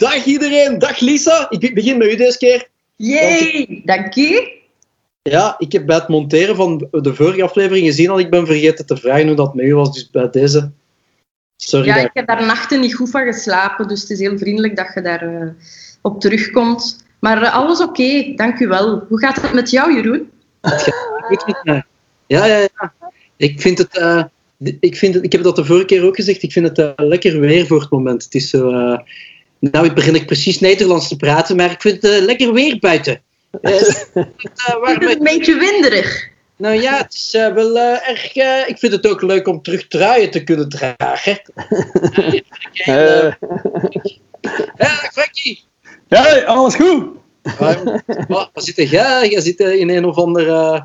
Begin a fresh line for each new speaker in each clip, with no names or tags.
Goeiedag iedereen, dag Lisa. Ik begin met u deze keer.
Yay, dank je.
Ja, ik heb bij het monteren van de vorige aflevering gezien dat ik ben vergeten te vragen hoe dat met u was, dus bij deze. Sorry.
Ja,
daar-
ik heb daar nachten niet goed van geslapen, dus het is heel vriendelijk dat je daar eh, op terugkomt. Maar eh, alles oké, dank u wel. Hoe gaat het met jou, Jeroen?
Ja, ja, ja. Ik vind het... eh, ik, vind het, ik heb dat de vorige keer ook gezegd, ik vind het lekker weer voor het moment. Het is zo... nou begin ik precies Nederlands te praten, maar ik vind het eh, lekker weer buiten. Eh, het, eh,
is een beetje winderig.
Nou ja, het is wel erg. eh, ik vind het ook leuk om terug truien te kunnen dragen.
Eh,
Ja, Frankie!
ja, alles goed.
Waar, waar zit jij? Jij zit in een of ander. eh,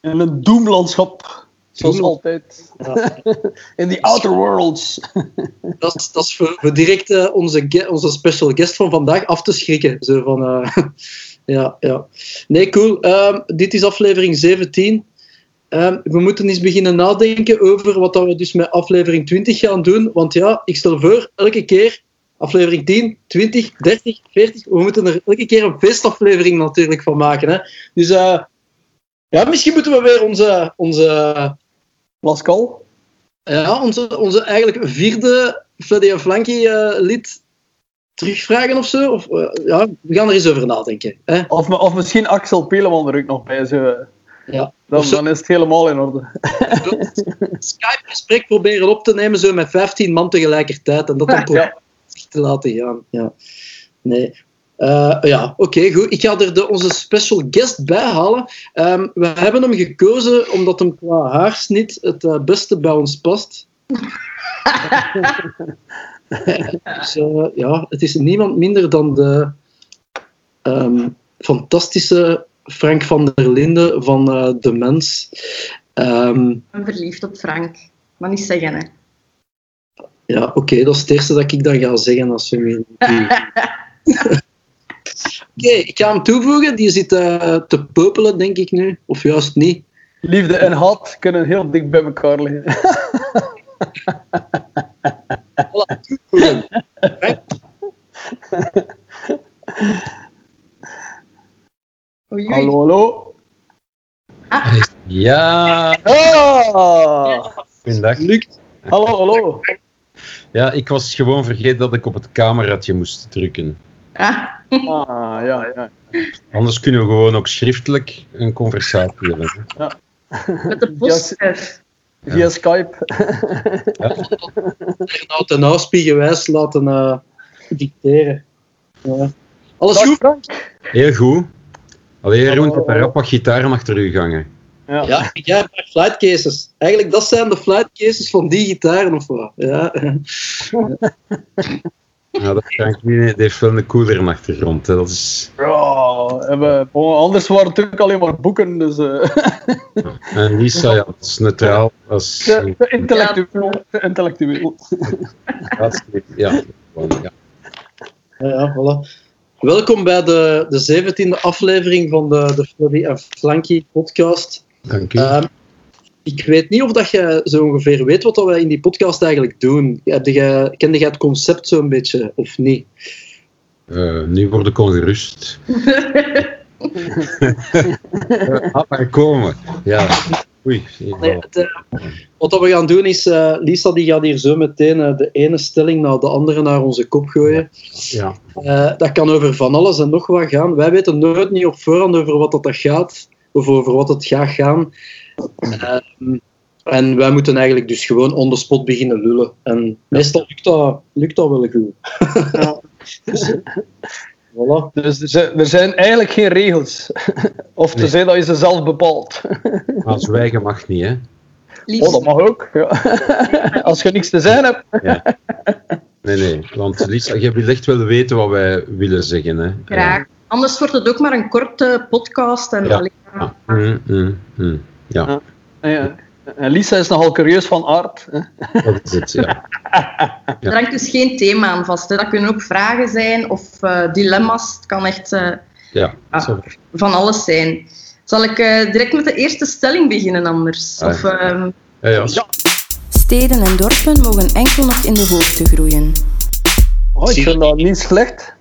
In een doemlandschap. Zoals altijd.
ja,
In the outer worlds.
dat, is, dat is voor, voor direct eh, onze, onze special guest van vandaag af te schrikken. Zo van, eh, ja, ja. Nee, cool. Ehm, dit is aflevering 17. Ehm, we moeten eens beginnen nadenken over wat dat we dus met aflevering 20 gaan doen. Want ja, ik stel voor, elke keer aflevering 10, 20, 30, 40. We moeten er elke keer een feestaflevering natuurlijk van maken. Hè? Dus eh, ja, misschien moeten we weer onze, onze,
Pascal.
ja, onze, onze eigenlijk vierde Freddy en Flanky eh, lid terugvragen of zo. Of, eh, ja, we gaan er eens over nadenken. Hè?
Of, of misschien Axel Peleman er ook nog bij. Zo.
Ja.
Dan,
zo.
dan is het helemaal in orde.
Skype-gesprek proberen op te nemen zo met 15 man tegelijkertijd en dat dan
Ja.
te laten gaan. Ja. Nee. Eh, ja, oké, goed. Ik ga er de, onze special guest bij halen. Ehm, we hebben hem gekozen omdat hem qua haarsnit het eh, beste bij ons past. dus, eh, ja, het is niemand minder dan de ehm, fantastische Frank van der Linden van eh, De Mens. Ehm,
Ik ben verliefd op Frank. Maar niet zeggen, hè.
Ja, oké, dat is het eerste dat ik dan ga zeggen als we. Oké, ik ga hem toevoegen. Die zit eh, te popelen, denk ik nu. Of juist niet.
Liefde en haat kunnen heel dik bij elkaar liggen.
Voilà, toevoegen.
Oei, oei.
Hallo, hallo.
Ja,
Ah,
goedendag.
Lukt.
hallo, hallo.
Ja, ik was gewoon vergeten dat ik op het cameraatje moest drukken.
Ah,
Ah, ja, ja.
Anders kunnen we gewoon ook schriftelijk een conversatie hebben. hè.
met de postchef.
Via Skype.
Nou, ten auspiegewijs laten eh, dicteren. Ja. Alles
Dag
goed?
Frank.
Heel goed. Allee, Jeroen, ik heb daar rap wat gitaren achter u gangen.
Ja.
Ja, jij hebt maar flight cases. Eigenlijk, dat zijn de flight cases van die gitaren, of wat? Ja.
Ja, dat Frank heeft wel een coolere achtergrond. Hè. Dat is...
Ja, en we- bon, anders waren het natuurlijk alleen maar boeken, dus eh,
En Lisa, ja, dat is neutraal. Is...
te, te intellectueel. Te intellectueel.
Ja, gewoon, ja.
Ja, voilà. Welkom bij de, de 17e aflevering van de, de Freddy en Flanky podcast.
Dank u.
Ehm, ik weet niet of dat je zo ongeveer weet wat dat wij in die podcast eigenlijk doen. Heb je, kende jij het concept zo'n beetje, of niet?
Eh, nu word ik ongerust. Eh, Laat maar komen. Ja. Oei.
Nee, het, eh, wat we gaan doen is, eh, Lisa die gaat hier zo meteen eh, de ene stelling na de andere naar onze kop gooien.
Ja.
Eh, dat kan over van alles en nog wat gaan. Wij weten nooit niet op voorhand over wat dat, dat gaat, of over wat het gaat gaan. Ehm, en wij moeten eigenlijk dus gewoon on the spot beginnen lullen. En meestal lukt dat, lukt dat wel goed.
Ja.
Dus, voilà.
Dus er zijn, eigenlijk geen regels. Of te
Nee.
zeggen dat je ze zelf bepaalt.
Maar zwijgen mag niet, hè?
Liefst.
Oh, dat mag ook. Ja. Als je niks te zeggen hebt.
Ja. Nee, nee. Want Lisa, je wil echt wel weten wat wij willen zeggen, hè?
Graag. Anders wordt het ook maar een korte podcast. En
Ja.
alleen
Ja. Mm, mm, mm. Ja,
Ja. En Lisa is nogal curieus van aard. hè.
dat is het, ja.
Er hangt dus geen thema aan vast. Hè. Dat kunnen ook vragen zijn of eh, dilemma's. Het kan echt eh,
Ja,
Ah. van alles zijn. Zal ik eh, direct met de eerste stelling beginnen anders?
Ah.
Of, ehm,
Ja.
Steden en dorpen mogen enkel nog in de hoogte groeien.
Oh, ik vind dat niet slecht.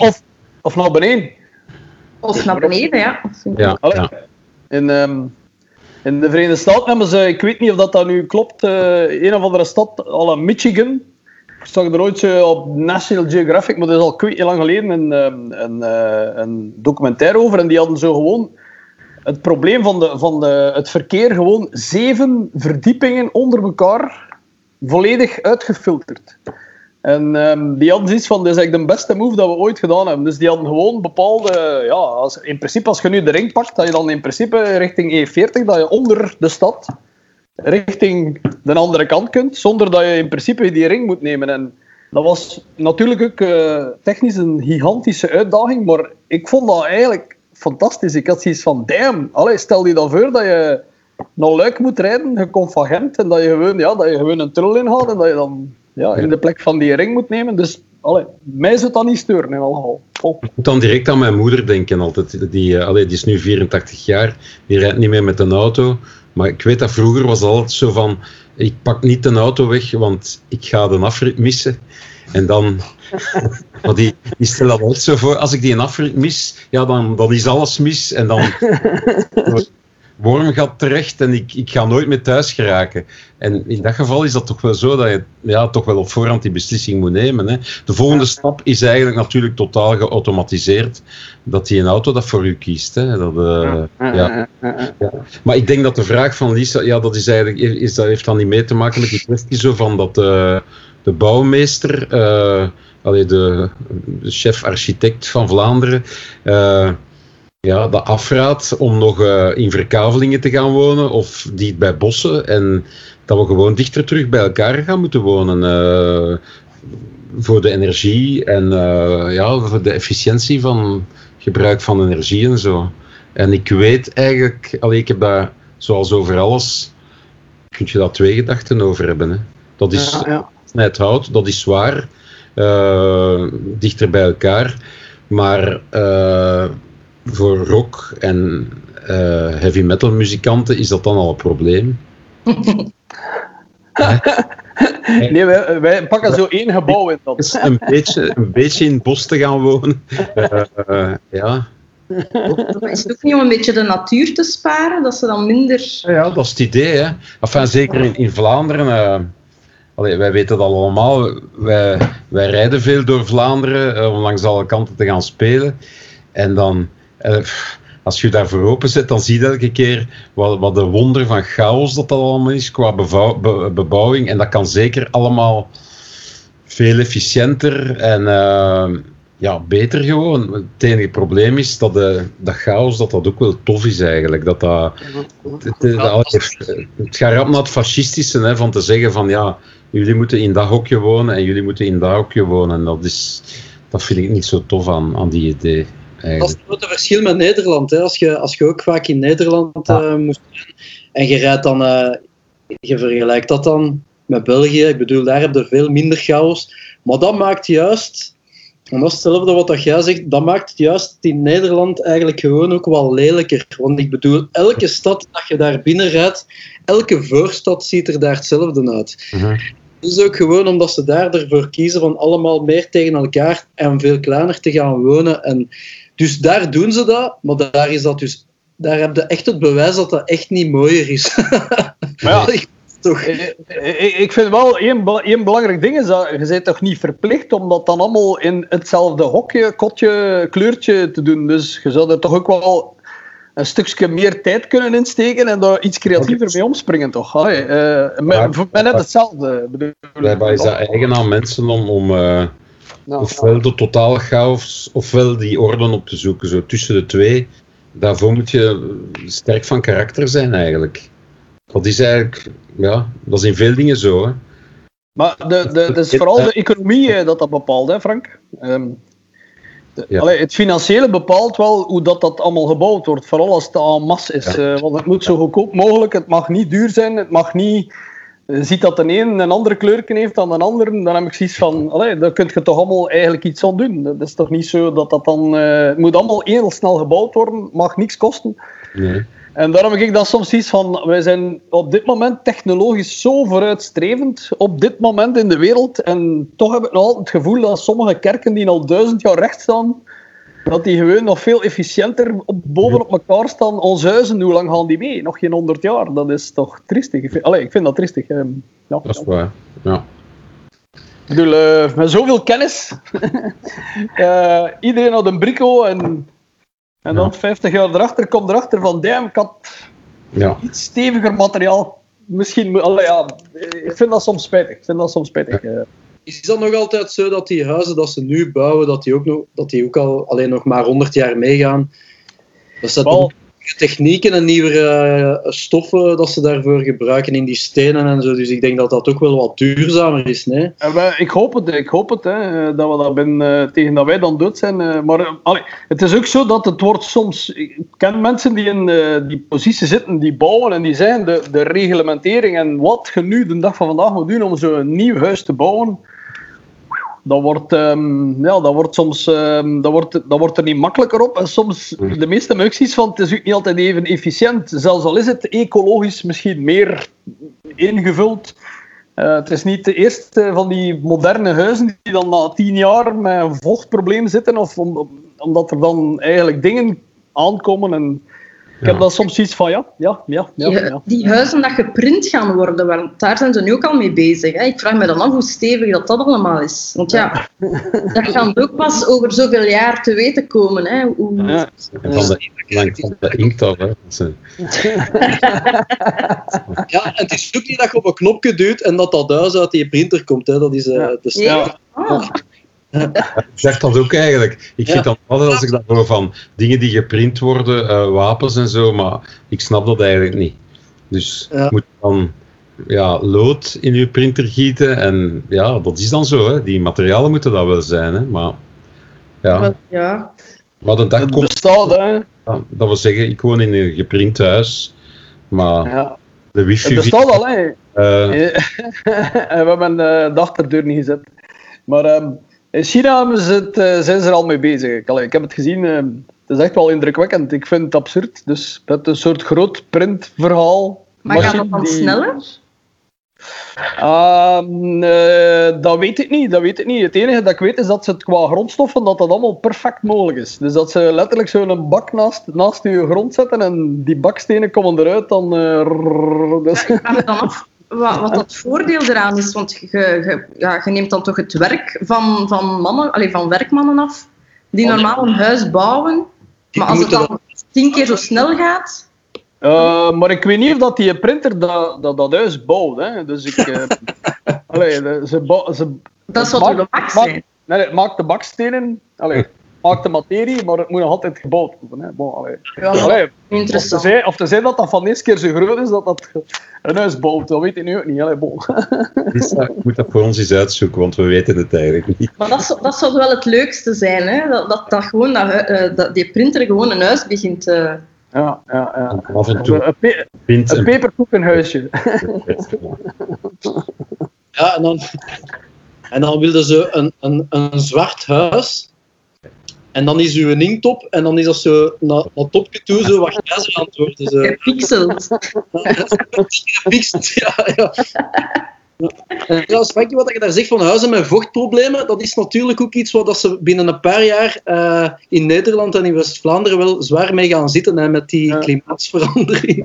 Of, of naar beneden.
Of naar beneden, ja.
Ja, ja.
In, ehm, in de Verenigde Staten hebben ze, ik weet niet of dat, dat nu klopt, eh een of andere stad, al in Michigan. Ik zag er ooit op National Geographic, maar dat is al kwijt lang geleden, een, ehm, een, eh, een documentaire over. En die hadden zo gewoon het probleem van, de, van de, het verkeer gewoon zeven verdiepingen onder elkaar volledig uitgefilterd. En ehm, die hadden zoiets van, dit is eigenlijk de beste move dat we ooit gedaan hebben. Dus die hadden gewoon bepaalde, ja, als, in principe als je nu de ring pakt, dat je dan in principe richting E40, dat je onder de stad richting de andere kant kunt, zonder dat je in principe die ring moet nemen. En dat was natuurlijk ook eh, technisch een gigantische uitdaging, maar ik vond dat eigenlijk fantastisch. Ik had zoiets van, damn, allee, stel je dan voor dat je naar Luik moet rijden, je komt van Gent, en dat je gewoon, ja, dat je gewoon een tunnel inhaalt en dat je dan ja, in de plek van die ring moet nemen. Dus allee, mij zou dat niet steuren in alle geval. Oh.
Ik moet dan direct aan mijn moeder denken altijd. Die, eh, allee, die is nu 84 jaar, die rijdt niet meer met een auto. Maar ik weet dat vroeger was altijd zo van, ik pak niet een auto weg, want ik ga de afrit missen. En dan, maar die, die stelt dat altijd zo voor, als ik die een afrit mis, ja, dan, dan is alles mis. En dan worm gaat terecht en ik, ik ga nooit meer thuis geraken. En in dat geval is dat toch wel zo dat je ja, toch wel op voorhand die beslissing moet nemen. Hè. De volgende stap is eigenlijk natuurlijk totaal geautomatiseerd. Dat die een auto dat voor u kiest. Hè. Dat, eh, ja. Ja. Maar ik denk dat de vraag van Lisa, ja, dat, is eigenlijk, is, dat heeft dan niet mee te maken met die kwestie zo van dat eh, de bouwmeester, eh, allee, de, de chef-architect van Vlaanderen, ja, dat afraadt om nog eh, in verkavelingen te gaan wonen of dicht bij bossen. En dat we gewoon dichter terug bij elkaar gaan moeten wonen. eh, voor de energie en eh, ja, voor de efficiëntie van gebruik van energie en zo. En ik weet eigenlijk, allee, ik heb daar zoals over alles, kun je daar twee gedachten over hebben. Hè. Dat is
Ja, ja.
snijdt hout, dat is zwaar, dichter bij elkaar. Maar voor rock en eh, heavy metal muzikanten is dat dan al een probleem.
Nee, wij, wij pakken zo één gebouw in dat.
Een, beetje, een beetje in het bos te gaan wonen. eh, eh, ja.
Is het ook niet om een beetje de natuur te sparen, dat ze dan minder...
ja, dat is het idee. Hè. Enfin, zeker in, in Vlaanderen. eh, allee, wij weten dat allemaal. Wij, wij rijden veel door Vlaanderen eh, om langs alle kanten te gaan spelen. En dan, als je daarvoor open zet, dan zie je elke keer wat, wat een wonder van chaos dat dat allemaal is qua be- bebouwing. En dat kan zeker allemaal veel efficiënter en eh, ja, beter gewoon. Het enige probleem is dat de, dat chaos dat dat ook wel tof is eigenlijk. Dat dat, het, het, het, het gaat rap naar het fascistische hè, van te zeggen van ja, jullie moeten in dat hokje wonen en jullie moeten in dat hokje wonen. En dat, is, dat vind ik niet zo tof aan, aan die idee.
Dat is het grote verschil met Nederland. Hè. Als, je, als je ook vaak in Nederland
Ja.
eh, moest zijn en je rijdt dan, eh, je vergelijkt dat dan met België. Ik bedoel, daar heb je veel minder chaos. Maar dat maakt juist, en dat is hetzelfde wat dat jij zegt, dat maakt het juist in Nederland eigenlijk gewoon ook wel lelijker. Want ik bedoel, elke stad dat je daar binnen rijdt, elke voorstad ziet er daar hetzelfde uit.
Mhm.
Het is ook gewoon omdat ze daar ervoor kiezen van allemaal meer tegen elkaar en veel kleiner te gaan wonen. En dus daar doen ze dat, maar daar is dat dus. Daar heb je echt het bewijs dat dat echt niet mooier is.
ja.
Ik- toch.
Ik, ik- ik vind wel, één, één belangrijk ding is dat je bent toch niet verplicht om dat dan allemaal in hetzelfde hokje, kotje, kleurtje te doen. Dus je zou er toch ook wel een stukje meer tijd kunnen insteken en daar iets creatiever mee omspringen, toch? Allee, eh, met-
Ja.
voor mij net hetzelfde. bedoel-
Blijkbaar is dat eigen aan mensen om, om eh,
Ja.
ofwel de totale chaos, ofwel die orde op te zoeken. Zo tussen de twee. Daarvoor moet je sterk van karakter zijn eigenlijk. Dat is eigenlijk, ja, dat is in veel dingen zo. Hè.
Maar de, de, het is vooral de economie eh, dat dat bepaalt, hè, Frank? Ehm, de-
Ja.
allee, het financiële bepaalt wel hoe dat, dat allemaal gebouwd wordt, vooral als het en masse is.
Ja.
eh, want het moet zo goedkoop mogelijk, het mag niet duur zijn, het mag niet... Ziet dat de een een andere kleurken heeft dan de ander, dan heb ik zoiets van, allee, daar kun je toch allemaal eigenlijk iets aan doen. Dat is toch niet zo dat dat dan... het moet allemaal heel snel gebouwd worden, mag niks kosten.
Nee.
En daarom heb ik dan soms iets van, wij zijn op dit moment technologisch zo vooruitstrevend, op dit moment in de wereld, en toch heb ik nog altijd het gevoel dat sommige kerken die al duizend jaar recht staan, dat die gewoon nog veel efficiënter op, bovenop elkaar staan. Onze huizen, hoe lang gaan die mee? Nog geen honderd jaar. Dat is toch triestig. Ik vind, allee, ik vind dat triestig. ehm, ja,
Dat is waar. Ja.
Ik bedoel, eh, met zoveel kennis. eh, iedereen had een brico en, en dan 50 jaar erachter komt erachter van, damn, ik had
ja.
iets steviger materiaal. Misschien, allee, ja, ik vind dat soms spijtig. Ik vind dat soms spijtig. eh.
Is dat nog altijd zo dat die huizen dat ze nu bouwen, dat die ook, nog, dat die ook al alleen nog maar 100 jaar meegaan? Dat ze
Wel,
nieuwe technieken en nieuwe eh, stoffen dat ze daarvoor gebruiken in die stenen en zo. Dus ik denk dat dat ook wel wat duurzamer is. Nee?
En wij- ik hoop het, ik hoop het hè, dat we dat binnen, eh, tegen dat wij dan dood zijn. eh, maar eh, allee, het is ook zo dat het wordt soms. Ik ken mensen die in eh, die positie zitten, die bouwen en die zeggen de, de reglementering en wat je nu de dag van vandaag moet doen om zo'n nieuw huis te bouwen. Dat wordt, ehm, ja, dat wordt soms dat wordt, dat wordt er niet makkelijker op. En soms, de meeste zoiets van, het is ook niet altijd even efficiënt. Zelfs al is het ecologisch misschien meer ingevuld. Eh, het is niet de eerste van die moderne huizen die dan na tien jaar met een vochtprobleem zitten, of om- om- omdat er dan eigenlijk dingen aankomen. En ik heb dan soms zoiets van, ja, ja, ja, ja.
die,
ja.
die huizen dat geprint gaan worden, want daar zijn ze nu ook al mee bezig. Hè. Ik vraag me dan af hoe stevig dat, dat allemaal is. Want ja, dat gaan we ook pas over zoveel jaar te weten komen. Hè. Hoe,
Ja.
En van de, lang van de inkt af. Hè. Dat is, eh,
Ja, en het is ook niet dat je op een knopje duwt en dat dat huis uit die printer komt. Hè. Dat is, eh, dus,
Ja. Ah,
Ik zeg dat ook eigenlijk. Ik
Ja.
vind dan altijd als ik dat hoor van dingen die geprint worden, eh, wapens en zo, maar ik snap dat eigenlijk niet. Dus
Ja.
je moet dan ja, lood in je printer gieten en ja, dat is dan zo. Hè. Die materialen moeten dat wel zijn, hè. maar ja.
ja.
Maar de dag
Het
komt
bestaat, hè.
dat we zeggen, ik woon in een geprint huis, maar
Ja.
de
Het
wifi...
bestaat al, hè.
eh,
en we hebben eh, de achterdeur niet gezet. Maar ehm, in China het, eh, zijn ze er al mee bezig. Ik, allee, ik heb het gezien, ehm, het is echt wel indrukwekkend. Ik vind het absurd. Dus met een soort groot printverhaal.
Maar gaat dat dan
die-
sneller?
Ehm, eh, dat weet ik niet, dat weet ik niet. Het enige dat ik weet is dat ze het qua grondstoffen dat dat allemaal perfect mogelijk is. Dus dat ze letterlijk zo'n bak naast, naast je grond zetten en die bakstenen komen eruit, dan... eh, rrrr, dus-
Ik dan af wat, wat dat voordeel eraan is. Want je, je, ja, je neemt dan toch het werk van, van, mannen, allee, van werkmannen af, die normaal een huis bouwen. Maar als het dan tien keer zo snel gaat,
Eh, maar ik weet niet of dat die printer dat, dat, dat huis bouwt. Hè. Dus ik... eh, allee, ze, ze,
dat
het
zou toch de zijn?
Nee, maakt de bakstenen, allee, maakt de materie, maar het moet nog altijd gebouwd worden. Hè. Bon, allee.
Ja,
Allee, of, te
interessant.
zijn, of te zijn dat dat van de eerste keer zo groot is dat dat een huis bouwt, dat weet ik nu ook niet. Allee, bon.
dus, ik moet dat voor ons eens uitzoeken, want we weten het eigenlijk niet.
Maar dat, zou- dat zou wel het leukste zijn, hè? Dat, dat, dat, gewoon dat, eh, dat die printer gewoon een huis begint eh,
Ja, ja, ja.
Af en toe
Een, pe een
en
peperkoekenhuisje.
Ja, en dan, en dan wilden ze een, een, een zwart huis. En dan is uw inktop en dan is dat zo naar het topje toe zo wat grijzer aan het worden. Zo.
gepixeld.
Gefixt, ja, ja. En trouwens, Frankie, wat je daar zegt van huizen met vochtproblemen, dat is natuurlijk ook iets wat dat ze binnen een paar jaar eh, in Nederland en in West-Vlaanderen wel zwaar mee gaan zitten hè, met die
Ja.
klimaatsverandering.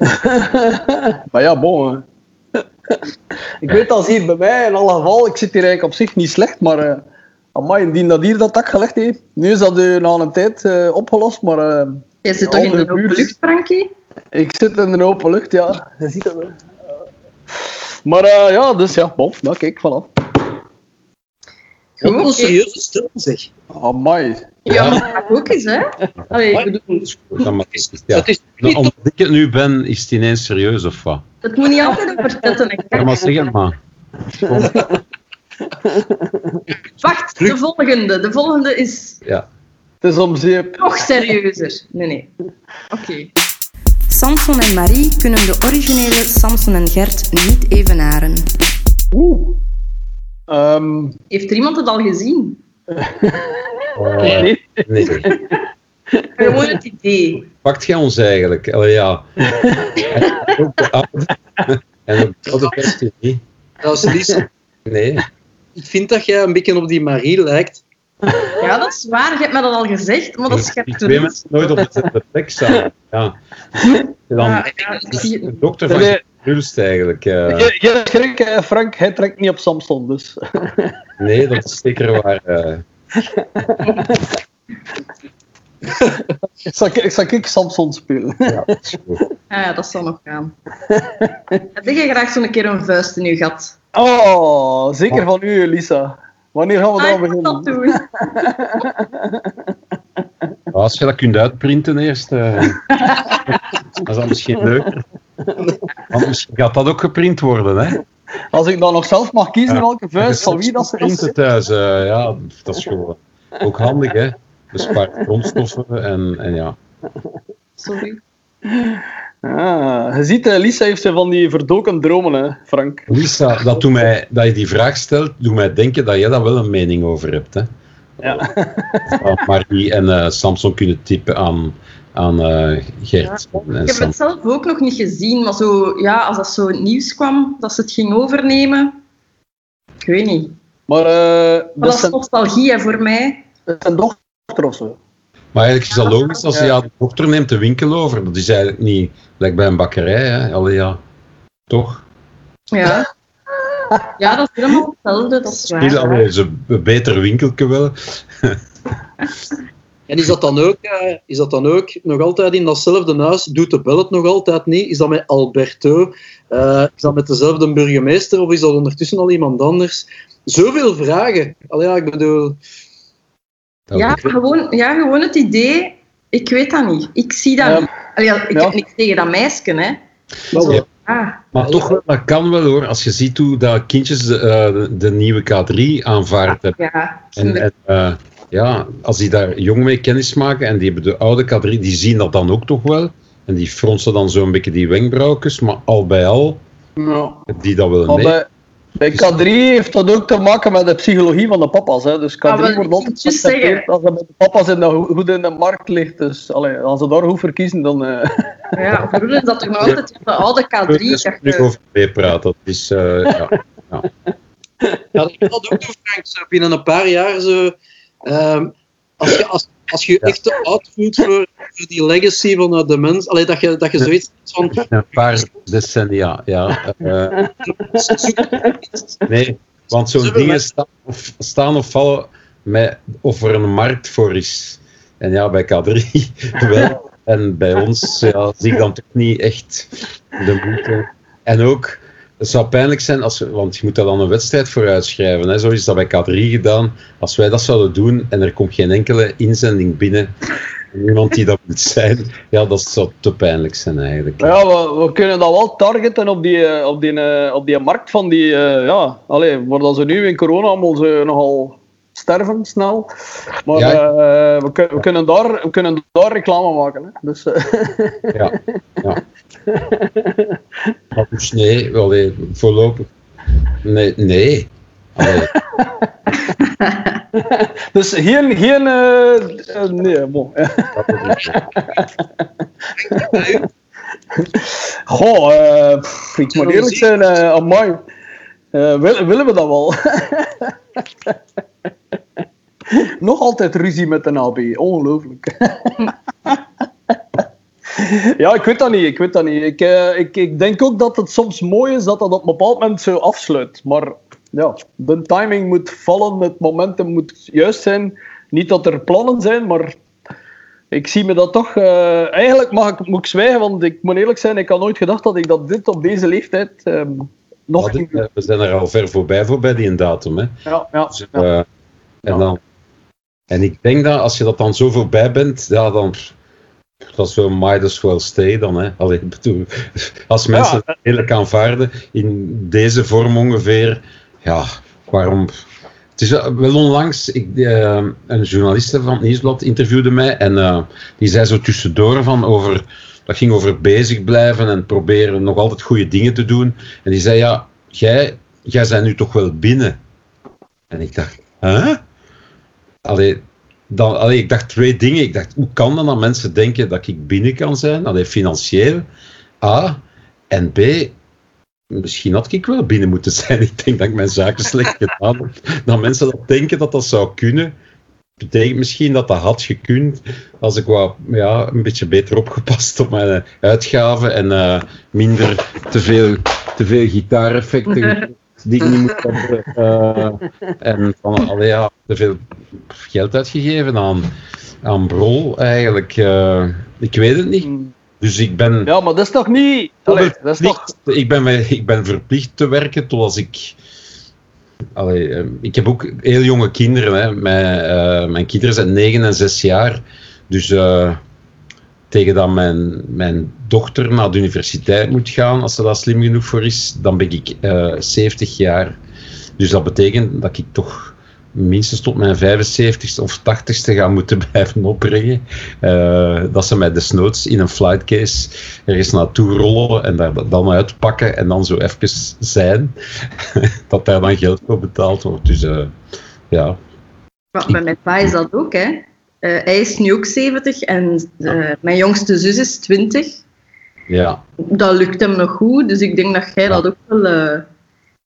maar ja, bon. hè. ik weet als hier bij mij, in alle geval, ik zit hier eigenlijk op zich niet slecht, maar uh, amai, indien dat hier dat dak gelegd heeft. Nu is dat uh, na een tijd uh, opgelost, maar... Uh,
Je zit toch in de open lucht, Frankie?
Ik zit in de open lucht, ja. Je ziet het wel. Maar uh, ja, dus ja, bon, nou kijk, voilà.
Goed, een serieuze stil, zeg.
Amai.
Ja, ja maar dat ook eens, hè? Allee,
Maar,
bedoel,
Ja, maar is, ja.
is niet
omdat ik het nu ben, is het ineens serieus of wat?
het moet niet altijd over tetten en
Ja, maar zeg het maar.
Wacht, de volgende. De volgende is
Ja.
Het is om zeep.
nog serieuzer. Nee, nee. Oké.
Samson en Marie kunnen de originele Samson en Gert niet evenaren.
Oeh. Um,
Heeft er iemand het al gezien?
Uh,
nee.
nee.
Gewoon het idee.
pakt jij ons eigenlijk? Allee, ja. en ook de oude, en ook de oude versie niet. Nee.
Ik vind dat jij een beetje op die Marie lijkt.
Ja, dat is waar. Je hebt me dat al gezegd, maar dat
Die twee mensen nooit op dezelfde plek staan. Ja. Dan
Ja, ja, ik zie het
de
niet.
dokter van
Nee.
Rulst eigenlijk.
Geen geen schrik, eh, Frank, hij trekt niet op Samson, dus...
nee, dat is zeker waar. eh.
Ik zal, ik zal ik Samson spelen.
ja, dat is goed.
Ah, ja, dat zal nog gaan. Heb je graag zo'n keer een vuist in je gat?
Oh, zeker van u, Lisa. Wanneer gaan we
Ah,
dan
dat
beginnen?
doen.
Als je dat kunt uitprinten eerst, eh, dat is dan misschien leuker. Want misschien gaat dat ook geprint worden, hè?
Als ik dan nog zelf mag kiezen
Ja.
welke vuist van wie dat is.
Printen thuis, eh, ja, dat is gewoon ook handig, hè? Bespaart grondstoffen en, en ja.
Sorry.
Ah, je ziet, eh, Lisa heeft ze van die verdoken dromen, hè, Frank.
Lisa, dat, doet mij, dat je die vraag stelt, doet mij denken dat jij daar wel een mening over hebt, hè?
Ja.
Dat Marie en eh, Samson kunnen typen aan, aan eh, Gert en
Ik heb het zelf ook nog niet gezien, maar zo, ja, als dat zo het nieuws kwam, dat ze het ging overnemen. Ik weet niet.
Maar eh
Maar
dat
dat
is
nostalgie hè, voor mij.
dat is zijn dochter of zo.
Maar eigenlijk is dat logisch als
Ja.
ja, de dokter neemt de winkel over. Dat is eigenlijk niet gelijk bij een bakkerij, hè? Allee, ja. Toch?
Ja. Ja, dat is helemaal hetzelfde, dat is
Heel,
waar.
allee, is een een beter winkeltje wel.
En is dat, dan ook, eh, is dat dan ook nog altijd in datzelfde huis? Doet de bel het nog altijd niet? Is dat met Alberto? Eh, is dat met dezelfde burgemeester? Of is dat ondertussen al iemand anders? Zoveel vragen. Allee, ja, ik bedoel...
Ja, gewoon, ja, gewoon het idee. Ik weet dat niet. Ik zie dat
Ja.
niet. Allee, ik
Ja.
heb niks tegen dat meisje, hè.
Ja.
Ah,
Maar toch, wel, dat kan wel hoor. Als je ziet hoe dat kindjes eh, de, de nieuwe K3 aanvaard hebben.
ja.
En, en eh, ja, als die daar jong mee kennis maken en die hebben de oude K3, die zien dat dan ook toch wel. En die fronsen dan zo'n beetje die wenkbrauwjes, maar al bij al,
Ja.
die dat wel
Maar
mee.
Bij, bij K3 heeft dat ook te maken met de psychologie van de papa's. Hè. Dus K3
Ah, wel,
wordt
ik
altijd geaccepteerd als dat bij de papa's in de, goed in de markt ligt. Dus allee, als ze daar goed voor kiezen, dan... eh,
ja, hun is dat toch nog altijd de oude K3.
Dus
dat
nu
je-
over meepraten, dat is... eh, ja.
Ja, ik wil dat ook doen, Frank. Binnen een paar jaar zo... ehm, als je, als, als je je echt te oud voelt voor, voor die legacy van de mens, allee, dat, je, dat je zoiets van...
Een paar decennia, ja. Eh, nee, want zo'n dingen staan of, staan of vallen met of er een markt voor is. En ja, bij K3 wel. En bij ons ja, zie ik dan toch niet echt de moeite. En ook, het zou pijnlijk zijn, als want je moet daar dan een wedstrijd voor uitschrijven. Hè. Zo is dat bij K3 gedaan. Als wij dat zouden doen en er komt geen enkele inzending binnen, niemand die dat moet zijn, ja, dat zou te pijnlijk zijn eigenlijk.
Ja, we, kunnen dat wel targeten op die, eh, op die, eh, op die markt van die, eh, ja, allee, waar dat ze nu in corona nogal sterven snel. Maar
Ja.
eh, we, kun- we, kunnen daar, we kunnen daar reclame maken. Hè. Dus, eh,
Ja, ja. Maar dus nee, allee, voorlopig. Nee, nee.
Dus geen, geen eh, eh, nee, bon. Goh, eh, pff, ik moet eerlijk zijn, eh amai. Eh, wil- willen we dat wel? Nog altijd ruzie met de AB, ongelooflijk. ja, ik weet dat niet, ik weet dat niet. Ik, eh, ik, ik denk ook dat het soms mooi is dat dat op een bepaald moment zo afsluit. Maar ja, de timing moet vallen, het momentum moet juist zijn. Niet dat er plannen zijn, maar ik zie me dat toch... eh, eigenlijk mag ik, moet ik zwijgen, want ik moet eerlijk zijn, ik had nooit gedacht dat ik dat dit op deze leeftijd ehm, nog
eh, we zijn er al ver voorbij voorbij die datum. Hè.
Ja, ja,
Dus,
ja.
en, dan, en ik denk dat als je dat dan zo voorbij bent, ja, dan. Dat is wel might as well stay dan. Hè. Allee, bedoel, als mensen
Ja.
het eerlijk aanvaarden in deze vorm ongeveer, ja, waarom. Het is wel onlangs, ik, eh, een journaliste van het Nieuwsblad interviewde mij en eh, die zei zo tussendoor van over, dat ging over bezig blijven en proberen nog altijd goede dingen te doen. En die zei, ja, jij, jij bent nu toch wel binnen. En ik dacht, hè? Allee, dan, allee, ik dacht twee dingen. Ik dacht, hoe kan dan dat mensen denken dat ik binnen kan zijn? Allee, financieel. A. En B. Misschien had ik wel binnen moeten zijn. Ik denk dat ik mijn zaken slecht gedaan heb. Dat mensen dat denken dat dat zou kunnen. Betekent misschien dat dat had gekund als ik wat, ja, een beetje beter opgepast op mijn uitgaven en eh, minder te veel, te veel gitaareffecten die ik niet moet hebben. eh, en van, allee, ja, te veel geld uitgegeven aan, aan brol eigenlijk. eh, ik weet het niet. Dus ik ben,
Ja, maar dat is toch niet... Allee, dat is toch...
ik, ben, ik ben verplicht te werken tot als ik. Allee, eh, ik heb ook heel jonge kinderen. Hè. Mijn, eh, mijn kinderen zijn 9 en 6 jaar. Dus eh, tegen dat mijn, mijn dochter naar de universiteit moet gaan, als ze daar slim genoeg voor is, dan ben ik eh 70 jaar. Dus dat betekent dat ik toch minstens tot mijn 75ste of 80ste ga moeten blijven opbrengen. Eh, dat ze mij desnoods in een flightcase ergens naartoe rollen en daar dan uitpakken en dan zo even zijn. dat daar dan geld voor betaald wordt. Dus eh, ja,
Maar bij mijn pa is dat ook, hè. Eh, hij is nu ook 70 en eh, mijn jongste zus is 20.
ja,
Dat lukt hem nog goed, dus ik denk dat jij dat ook wel eh,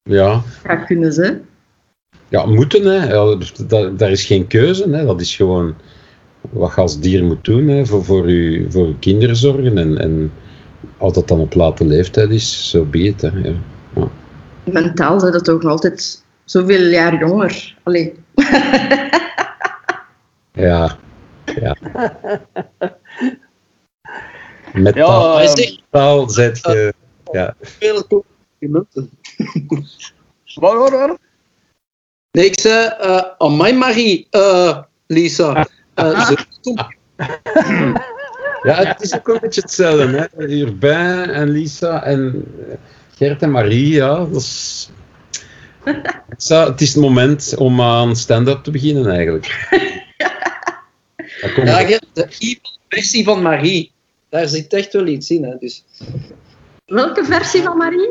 ja.
gaat kunnen, ze.
Ja, moeten, hè. Ja, dus dat, daar is geen keuze. Hè. Dat is gewoon wat je als dier moet doen hè. Voor, voor, je, voor je kinderen zorgen. En, en als dat dan op late leeftijd is, zo be it, hè. Ja.
Mentaal zijn dat nog altijd zoveel jaar jonger. Allee.
Ja, ja. Met
Ja,
taal, taal zet je... Ja.
Veel complimenten.
Waar, waar, waar?
Nee, ik zei, eh amai Marie, eh, Lisa. Eh,
ja, het is ook een beetje hetzelfde. Hè. Urbain en Lisa en Gert en Marie, ja. Dat is... Het is het moment om aan stand-up te beginnen, eigenlijk.
Ja, je- de evil versie van Marie. Daar zit echt wel iets in. Hè. Dus
Welke versie van Marie?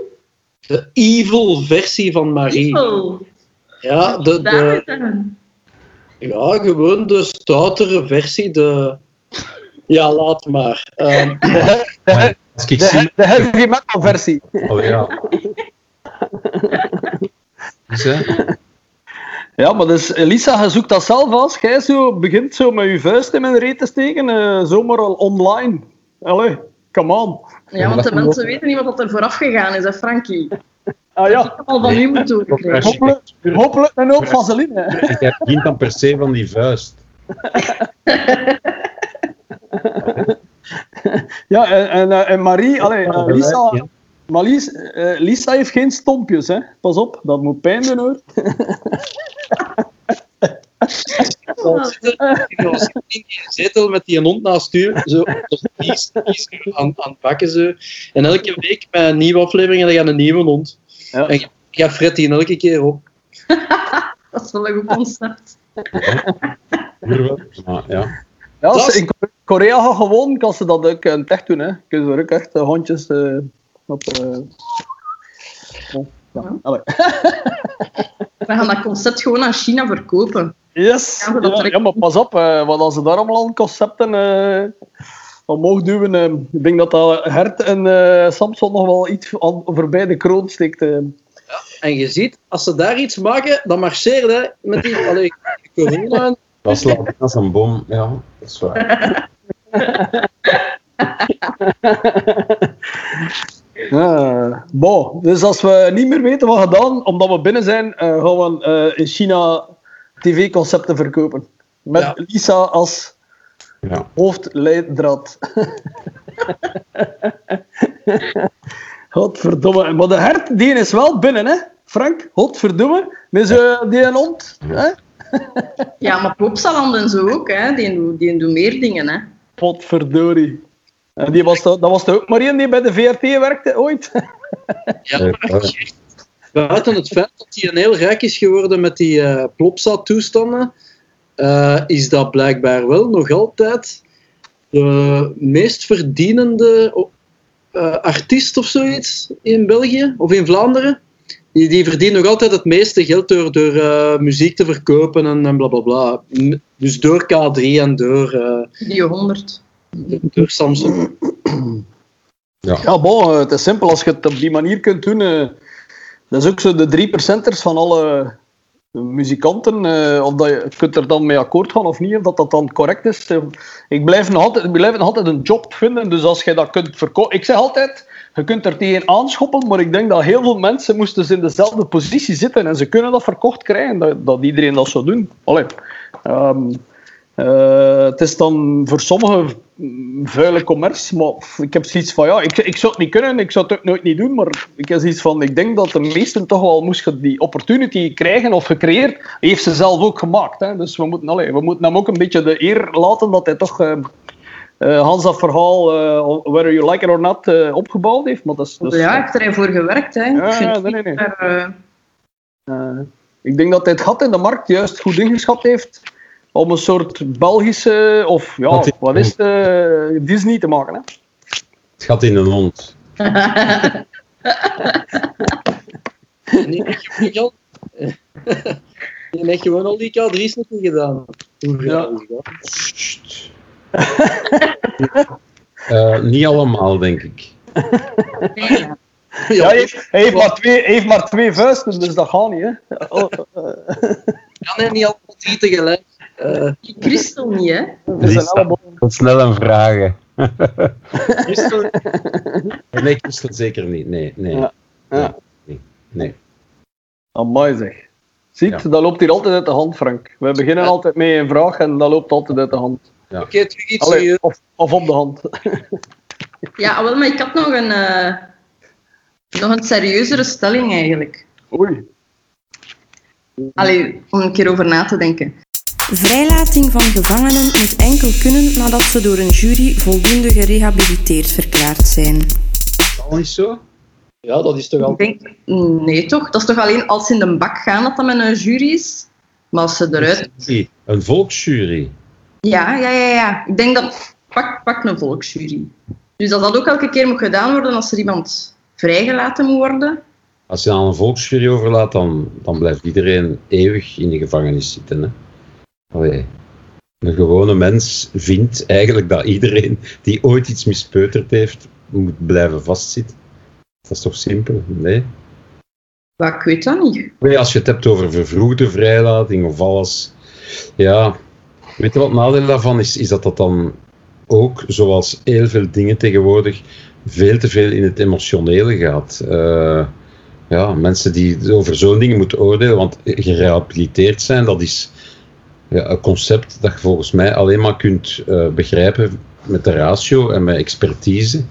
de evil versie van Marie.
Oh,
Ja, de,
daar
de, ja, gewoon de stoutere versie. De... Ja, laat maar. Ehm,
Als ik
De,
zie...
de heavy metal versie.
Oh, ja. Dus, hè,
Ja, maar dus Elisa, je zoekt dat zelf als jij zo begint zo met je vuist in mijn reet te steken, eh, zomaar al online. Allee, come on.
Ja, want de mensen weten niet wat er vooraf gegaan is, hè, Frankie.
Ah ja,
heb al van u moeten
hopelijk, hopelijk een hoop vaseline.
jij begint dan per se van die vuist.
Ja, en, en, en Marie, allee, Lisa,
Ja.
Maar Lies, eh, Lisa heeft geen stompjes, hè. Pas op, dat moet pijn doen, hoor.
Ik was in die zetel met die hond naast u, zo als kies, kies aan, aan het bakken. Zo. En elke week met een nieuwe aflevering en dan gaat een nieuwe hond.
Ja.
En jij fret die elke keer op.
Dat is wel een goed concept.
Hier wel. Maar, ja.
Ja, als in Ko- Korea gaan gewoon, kan ze dat ook het echt doen, hè. Kunnen ze er ook echt eh, hondjes eh, op... eh, oh, ja. Allee.
We gaan dat concept gewoon aan China verkopen.
Yes!
Ja,
Ja, ja, maar pas op, eh, want als ze daar allemaal concepten eh omhoog duwen, eh, ik denk dat dat Hert en eh, Samson nog wel iets aan, voorbij de kroon steekt. eh.
En je ziet, als ze daar iets maken, dan marcheert hè, met die allee, corona.
Dat slaat als een bom, ja, dat is waar.
Ja. Bon, dus als we niet meer weten wat gedaan, omdat we binnen zijn, eh, gaan we eh, in China tv-concepten verkopen. Met
Ja.
Lisa als
Ja.
hoofdleidraad. Godverdomme. Maar de hert, die is wel binnen, hè? Frank, godverdomme. Met zo die een hond. Hè?
Ja, maar Plopsaland en zo ook, hè. Die, doen- die doen meer dingen, hè.
Potverdorie. En die was, dat was er ook maar één die bij de VRT werkte ooit.
Ja, maar buiten het feit dat hij een heel rijk is geworden met die eh Plopsa-toestanden, eh, is dat blijkbaar wel nog altijd de meest verdienende eh, artiest of zoiets in België of in Vlaanderen. die, die verdienen nog altijd het meeste geld door, door eh, muziek te verkopen en, en bla bla Dus door K3 en door, eh,
Video 100.
Door Samsung.
Ja, bon, eh, het is simpel. Als je het op die manier kunt doen... eh, dat is ook zo de drie percenters van alle muzikanten. eh, of dat je, kunt er dan mee akkoord gaan of niet, of dat dat dan correct is. Ik blijf nog altijd, ik blijf nog altijd een job vinden, dus als je dat kunt verkopen... Ik zeg altijd, je kunt er tegen aanschoppen, maar ik denk dat heel veel mensen moesten dus in dezelfde positie zitten en ze kunnen dat verkocht krijgen, dat, dat iedereen dat zou doen. Allee. Ehm, eh, het is dan voor sommigen mm, vuile commerce, maar ik heb zoiets van, ja, ik, ik zou het niet kunnen, ik zou het ook nooit niet doen, maar ik heb zoiets van, ik denk dat de meesten toch wel moesten die opportunity krijgen of gecreëerd, heeft ze zelf ook gemaakt. Hè. Dus we moeten, allee, we moeten hem ook een beetje de eer laten dat hij toch... eh, eh, Hans dat verhaal, whether you like it or not, opgebouwd heeft. Maar dat is,
ja, ik heb er voor gewerkt. Hè.
Ja,
ik
ja, nee, nee, ik denk dat hij het gat in de markt juist goed ingeschat heeft om een soort Belgische, of ja, wat is het, eh, Disney te maken. Hè?
Het gaat in een.
Nee, gewoon, Jan. Je hebt gewoon al die K3's nog niet gedaan. Hoe
Ja.
Eh, niet allemaal, denk ik.
ja.
Ja, hij, heeft, hij heeft maar twee, hij heeft maar twee vuisten, dus dat gaat niet. Hè? Oh,
Ja, nee, niet allemaal drie tegelijk. Eh,
Die Christel niet, hè?
dat is een
Drie
elleboog.
Wat snel een vragen. Christel? Nee, Christel zeker niet. Nee, nee.
Ja. Ja.
Nee. nee.
Amai zeg. Ziet,
Ja.
dat loopt hier altijd uit de hand, Frank. We beginnen altijd met een vraag en dat loopt altijd uit de hand.
Oké, terug iets
Allee, of, of op de hand.
Ja, wel, maar ik had nog een, eh, nog een serieuzere stelling eigenlijk.
Oei.
Allee, om een keer over na te denken.
Vrijlating van gevangenen moet enkel kunnen nadat ze door een jury voldoende gerehabiliteerd verklaard zijn.
Al niet zo?
Ja, dat is toch
Ik
altijd...
denk, nee toch? Dat is toch alleen als ze in de bak gaan dat dat met een jury is? Maar als ze eruit...
Een volksjury.
Ja, ja, ja, ja. Ik denk dat... Pak, pak een volksjury. Dus dat dat ook elke keer moet gedaan worden als er iemand vrijgelaten moet worden.
Als je aan een volksjury overlaat, dan, dan blijft iedereen eeuwig in de gevangenis zitten. Hè? Allee. Een gewone mens vindt eigenlijk dat iedereen die ooit iets mispeuterd heeft, moet blijven vastzitten. Dat is toch simpel? Nee?
Maar ik weet dat niet.
Nee, als je het hebt over vervroegde vrijlating of alles. Ja, weet je wat het nadeel daarvan is? Is dat dat dan ook, zoals heel veel dingen tegenwoordig, veel te veel in het emotionele gaat. Eh, ja, mensen die over zo'n dingen moeten oordelen, want gerehabiliteerd zijn, dat is ja, een concept dat je volgens mij alleen maar kunt eh, begrijpen met de ratio en met expertise.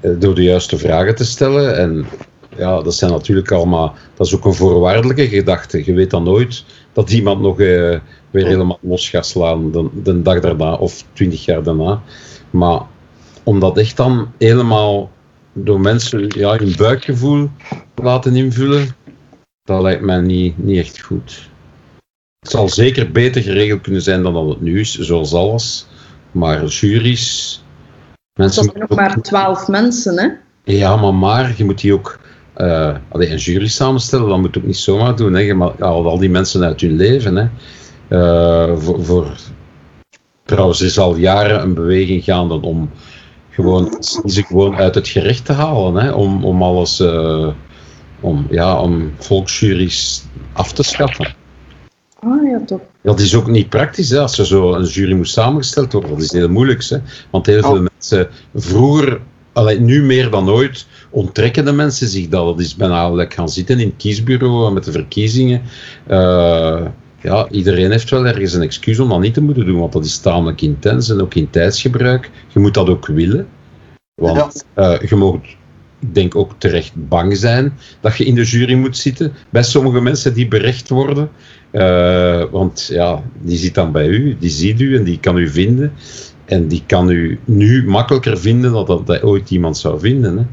eh, door de juiste vragen te stellen. En ja, dat zijn natuurlijk allemaal, dat is ook een voorwaardelijke gedachte. Je weet dan nooit dat iemand nog eh, weer helemaal los gaat slaan de, de dag daarna of twintig jaar daarna. Maar om dat echt dan helemaal door mensen ja, hun buikgevoel te laten invullen, dat lijkt mij niet, niet echt goed. Het zal zeker beter geregeld kunnen zijn dan dat het nu is, zoals alles. Maar juries. Mensen
Dat zijn nog maar twaalf mensen, hè?
ja, maar maar, je moet die ook eh, allee, een jury samenstellen, dat moet je ook niet zomaar doen. Hè. Je haalt al die mensen uit hun leven. Hè. Eh, voor, voor, trouwens, er is al jaren een beweging gaande om gewoon, ze gewoon uit het gerecht te halen. Hè. Om, om alles, eh, om, ja, om volksjuries af te schaffen.
Ah, ja, toch.
Dat is ook niet praktisch, hè, als er zo een jury moet samengesteld worden. Dat is heel moeilijk, hè. Want heel veel
Oh.
mensen, vroeger, allee, nu meer dan ooit, onttrekken de mensen zich dat. Dat is bijna lekker gaan zitten in het kiesbureau met de verkiezingen. Eh, ja, iedereen heeft wel ergens een excuus om dat niet te moeten doen, want dat is tamelijk intens en ook in tijdsgebruik. Je moet dat ook willen. Want eh, je mag, ik denk ook terecht bang zijn dat je in de jury moet zitten. Bij sommige mensen die berecht worden. Eh, want ja, die zit dan bij u, die ziet u en die kan u vinden. En die kan u nu makkelijker vinden dan dat hij ooit iemand zou vinden. Hè.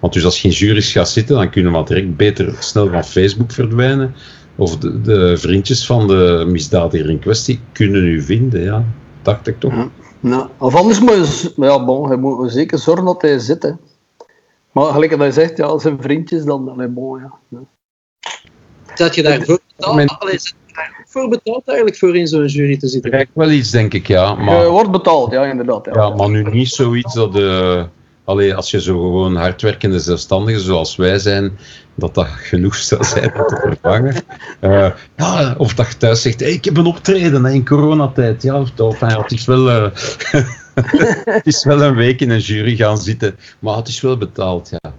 Want dus als je in jury's gaat zitten, dan kunnen we direct beter snel van Facebook verdwijnen. Of de, de vriendjes van de misdadiger in kwestie kunnen u vinden, ja. Dacht ik toch.
Nou, of anders moet je, ja, bon, je moet zeker zorgen dat hij zit. Hè. Maar gelijk dat hij zegt, ja, zijn vriendjes, dan allee, bon, ja.
Zet je daarvoor betaald?
Mijn-
Allee, zet je daar ook voor betaald eigenlijk voor in zo'n jury te zitten?
krijg wel iets, denk ik, ja.
Je
Maar,
wordt betaald, ja, inderdaad. Ja.
ja, maar nu niet zoiets dat... eh allee, als je zo gewoon hardwerkende zelfstandigen zoals wij zijn, dat dat genoeg zou zijn om te vervangen. Eh, ja, of dat je thuis zegt, hey, ik heb een optreden hè, in coronatijd. Ja, of, of, ja, het, is wel, eh, het is wel een week in een jury gaan zitten, maar het is wel betaald, ja.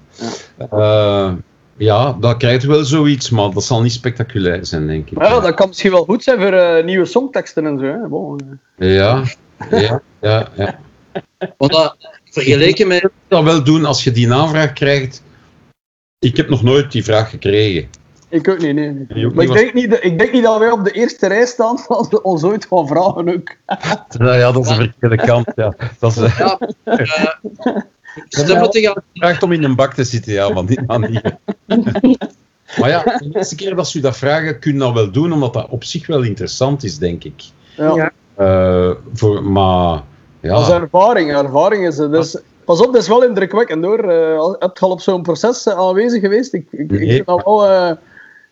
Eh, ja, dat krijgt wel zoiets, maar dat zal niet spectaculair zijn, denk ik.
Maar ja, dat kan misschien wel goed zijn voor eh, nieuwe songteksten en zo. Hè. Bon, eh.
Ja, ja, ja. ja.
Want dat, vergeleken met...
dat wel doen als je die aanvraag krijgt. Ik heb nog nooit die vraag gekregen.
Ik ook niet, nee. nee.
Ook
Maar ik denk, niet, dat- ik denk niet dat wij op de eerste rij staan als we ons ooit gaan vragen ook.
Nou ja, dat is de verkeerde kant. Ja. Dat is
Ja, eh, stemmen
vraagt om in een bak te zitten, ja, van die manier. Maar ja, de eerste keer dat ze u dat vragen, kun je dat wel doen, omdat dat op zich wel interessant is, denk ik.
Ja.
Ja.
Eh, voor, maar
Dat is
ja,
ervaring. Ervaring is het. Dus, pas op, dat is wel indrukwekkend hoor. Eh, al- heb je al op zo'n proces eh, aanwezig geweest? Ik, ik, ik
Nee.
vind dat wel. eh,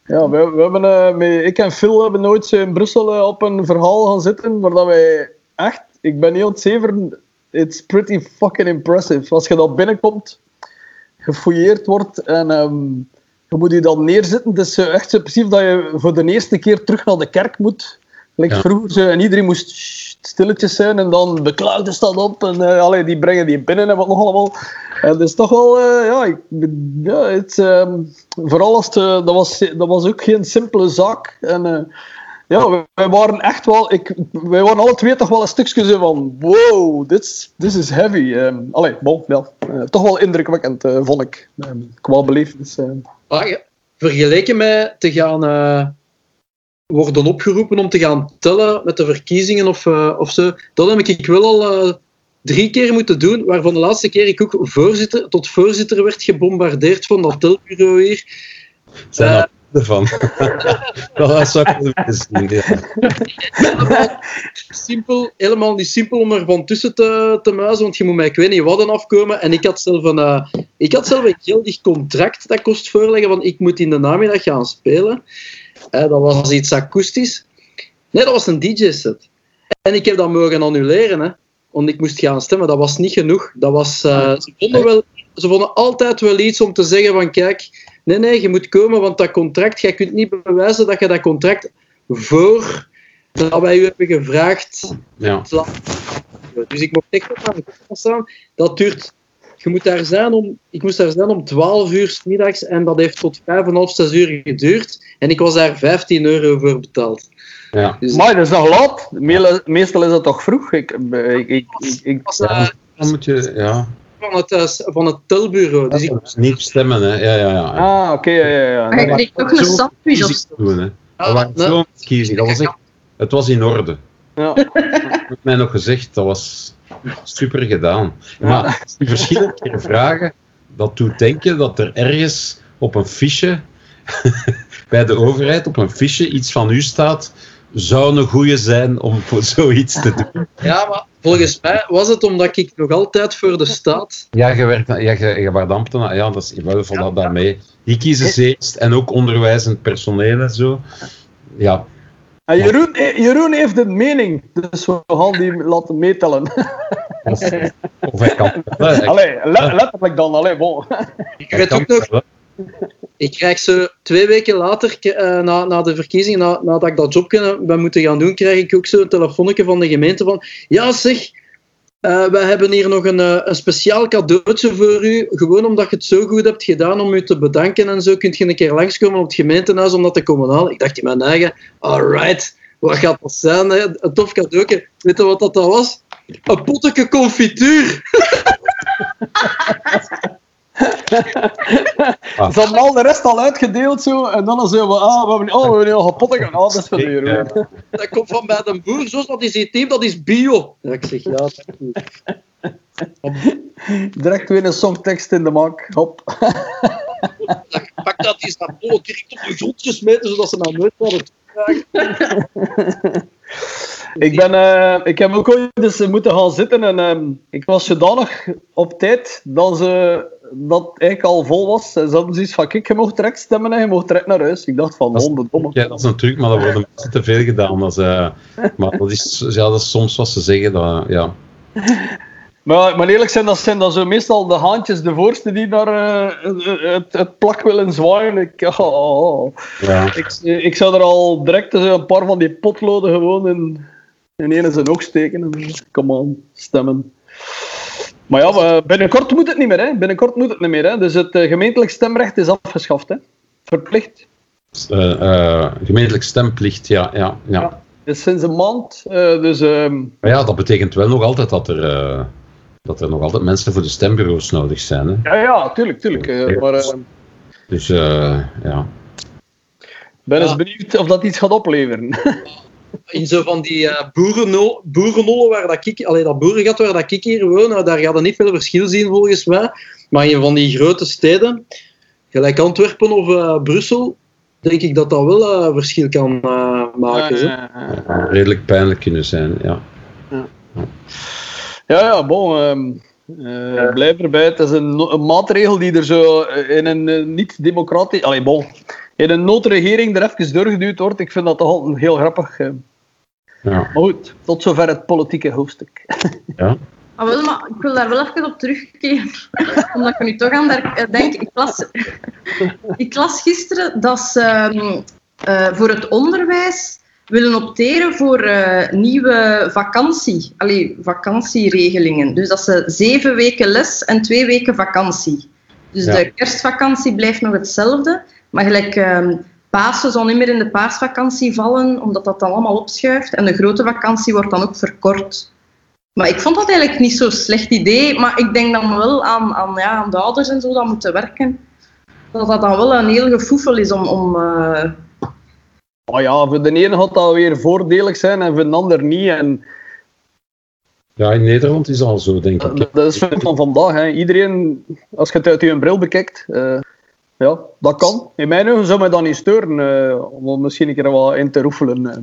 ja, we, we hebben, eh, met, ik en Phil hebben nooit in Brussel op een verhaal gaan zitten, waar dat wij echt, ik ben heel zever, it's pretty fucking impressive. Als je dat binnenkomt, gefouilleerd wordt en ehm, je moet je dan neerzetten. Het is zo echt zo precies dat je voor de eerste keer terug naar de kerk moet. Like
Ja.
vroeger, en iedereen moest stilletjes zijn en dan beklaagde staat op en eh, allee, die brengen die binnen en wat nog allemaal. En dat is toch wel, eh, ja, ik, ja het, ehm, vooral als het, eh, dat, was, dat was ook geen simpele zaak. En eh, ja, wij, waren echt wel, ik, wij waren alle twee toch wel een stukje zo van, wow, this, this is heavy. Ehm allee, bon, ja, eh, toch wel indrukwekkend, eh, vond ik, ehm qua belevenis. ehm.
Maar ja, vergeleken met te gaan eh, worden opgeroepen om te gaan tellen met de verkiezingen of, eh, of zo, dat heb ik wel al drie keer moeten doen, waarvan de laatste keer ik ook voorzitter, tot voorzitter werd gebombardeerd van dat telbureau hier.
zijn ervan. dat zou ik wel willen zien. ja.
simpel, helemaal niet simpel om er van tussen te, te muizen, want je moet mij ik weet niet wat aan afkomen. En ik had zelf een, eh, ik had zelf een geldig contract dat kost voorleggen, want ik moet in de namiddag gaan spelen. Eh, dat was iets akoestisch. Nee, dat was een DJ-set. En ik heb dat mogen annuleren, hè. Want ik moest gaan stemmen. Dat was niet genoeg. Dat was, eh, ze, vonden wel, ze vonden altijd wel iets om te zeggen van kijk, nee, nee, je moet komen, want dat contract, jij kunt niet bewijzen dat je dat contract voor dat wij u hebben gevraagd
Ja.
te laten doen. Dus ik mocht echt op aan de kant staan. Dat duurt... Je moet daar zijn om, ik moest daar zijn om 12 uur 's middags en dat heeft tot 5,5, 6 uur geduurd. En ik was daar 15 euro voor betaald.
Ja.
Dus
Maar dat is nog laat. Meestal- is dat toch vroeg. Ik, ik, ik, ik,
eh,
Dan moet je, ja.
Van, het, eh, van het telbureau. Dus ik,
Niet stemmen, hè. Ja, ja, ja.
Ah, oké, ja, ja, ja.
Maar je
Dat-
kreeg toch een sandwich of
ik
zo.
doen, hè.
Ah,
Dat zo'n kiezing. Dat was echt, het was in orde.
ja.
werd mij nog gezegd, dat was super gedaan. Maar als die verschillende keer vragen, dat doet denken dat er ergens op een fiche, bij de overheid, op een fiche iets van u staat, zou een goeie zijn om voor zoiets te doen.
ja, maar volgens mij was het omdat ik nog altijd voor de staat...
Ja, je, werkt, ja, je, je werd ambtenaar, ja, dat is wel van daarmee. Die kiezen ze eerst, en ook onderwijzend personeel en zo. Ja,
En Jeroen, eh, Jeroen heeft een mening, dus we gaan die laten meetellen.
of, of hij kan.
Allee, le- letterlijk dan, allee, bon.
Ik weet ook nog, Ik krijg zo twee weken later, eh, na, na de verkiezingen, na, nadat ik dat jobje ben moeten gaan doen, krijg ik ook zo'n telefoontje van de gemeente van ja zeg, eh wij hebben hier nog een, eh, een speciaal cadeautje voor u, gewoon omdat je het zo goed hebt gedaan om u te bedanken en zo, kunt je een keer langskomen op het gemeentehuis om dat te komen halen. Ik dacht in mijn eigen, alright, wat gaat dat zijn, een tof cadeautje. Weet je wat dat, was? Een potje confituur.
Ze hadden al de rest al uitgedeeld zo, en dan zeggen we, ah, we hebben, oh, we hebben al gepotten gaan. Ah, dat is.
Ja.
Komt van bij de boer, zoals dat is team, dat is bio. Ja, ik zeg, ja, dat.
Direct weer een songtekst in de maak. Hop.
Dat pak dat is dat bol direct op de grond gesmeten, zodat ze nou nooit hadden.
Ik, ben, eh, ik heb ook ooit eens moeten gaan zitten en ehm, ik was zodanig op tijd dat ze dat eigenlijk al vol was. En ze hadden zoiets van, kijk, je mocht direct stemmen en je mocht direct naar huis. Ik dacht van, hondendomme.
Ja, dat is een truc, maar dat worden mensen te veel gedaan. Dat is, eh, maar dat is, ja, dat is soms wat ze zeggen. Dat, ja.
Maar, maar eerlijk zijn, dat zijn dan zo meestal de haantjes, de voorste die naar eh, het, het plak willen zwaaien. Ik, oh, oh, oh.
Ja.
ik, ik zou er al direct een paar van die potloden gewoon in, in in zijn oog steken. En, Kom on, stemmen. Maar ja, we- binnenkort moet het niet meer. Hè. Binnenkort moet het niet meer. Hè. Dus het eh, gemeentelijk stemrecht is afgeschaft. Hè. Verplicht.
Eh, eh, gemeentelijk stemplicht, ja. ja, ja.
Ja. Dus sinds een maand. eh, dus ehm,
Maar ja, dat betekent wel nog altijd dat er, eh, dat er nog altijd mensen voor de stembureaus nodig zijn. Hè.
ja, ja, tuurlijk, tuurlijk. eh, maar eh,
Dus eh, ja.
ik ben eens benieuwd of dat iets gaat opleveren.
In zo van die eh boerenollen waar dat ik, allee, dat boerengat waar dat ik hier woon, nou, daar gaat er niet veel verschil zien volgens mij. Maar in van die grote steden, gelijk Antwerpen of eh, Brussel, denk ik dat dat wel een verschil kan eh, maken. zo.
Ja, redelijk pijnlijk kunnen zijn. Ja.
Ja, ja, bon. ehm, eh, blijf erbij. Het is een, maatregel die er zo in een niet-democratisch... Allee, bon. In een noodregering er even doorgeduwd wordt. Ik vind dat toch altijd heel grappig. eh.
Ja.
Maar goed, tot zover het politieke hoofdstuk.
Ja.
Ah, wel, maar ik wil daar wel even op terugkeren. Omdat ik nu toch aan daar- eh, denk. Ik las, ik las gisteren dat ze ehm, eh, voor het onderwijs willen opteren voor eh, nieuwe vakantie. Allee, vakantieregelingen. Dus dat ze zeven weken les en twee weken vakantie. Dus
Ja.
de kerstvakantie blijft nog hetzelfde. Maar gelijk ehm Pasen zal niet meer in de paasvakantie vallen, omdat dat dan allemaal opschuift. En de grote vakantie wordt dan ook verkort. Maar ik vond dat eigenlijk niet zo'n slecht idee. Maar ik denk dan wel aan, aan, ja, aan de ouders en zo dat moeten werken. Dat dat dan wel een heel gefoefel is om... om eh,
Maar ja, voor de ene gaat dat weer voordelig zijn en voor de ander niet. En
ja, in Nederland is al zo, denk ik.
dat dat is van vandaag. Hè. Iedereen, als je het uit je bril bekijkt, eh, ja, dat kan. In mijn ogen zou mij dat niet steuren, eh, om er misschien een keer wat in te roefelen. eh.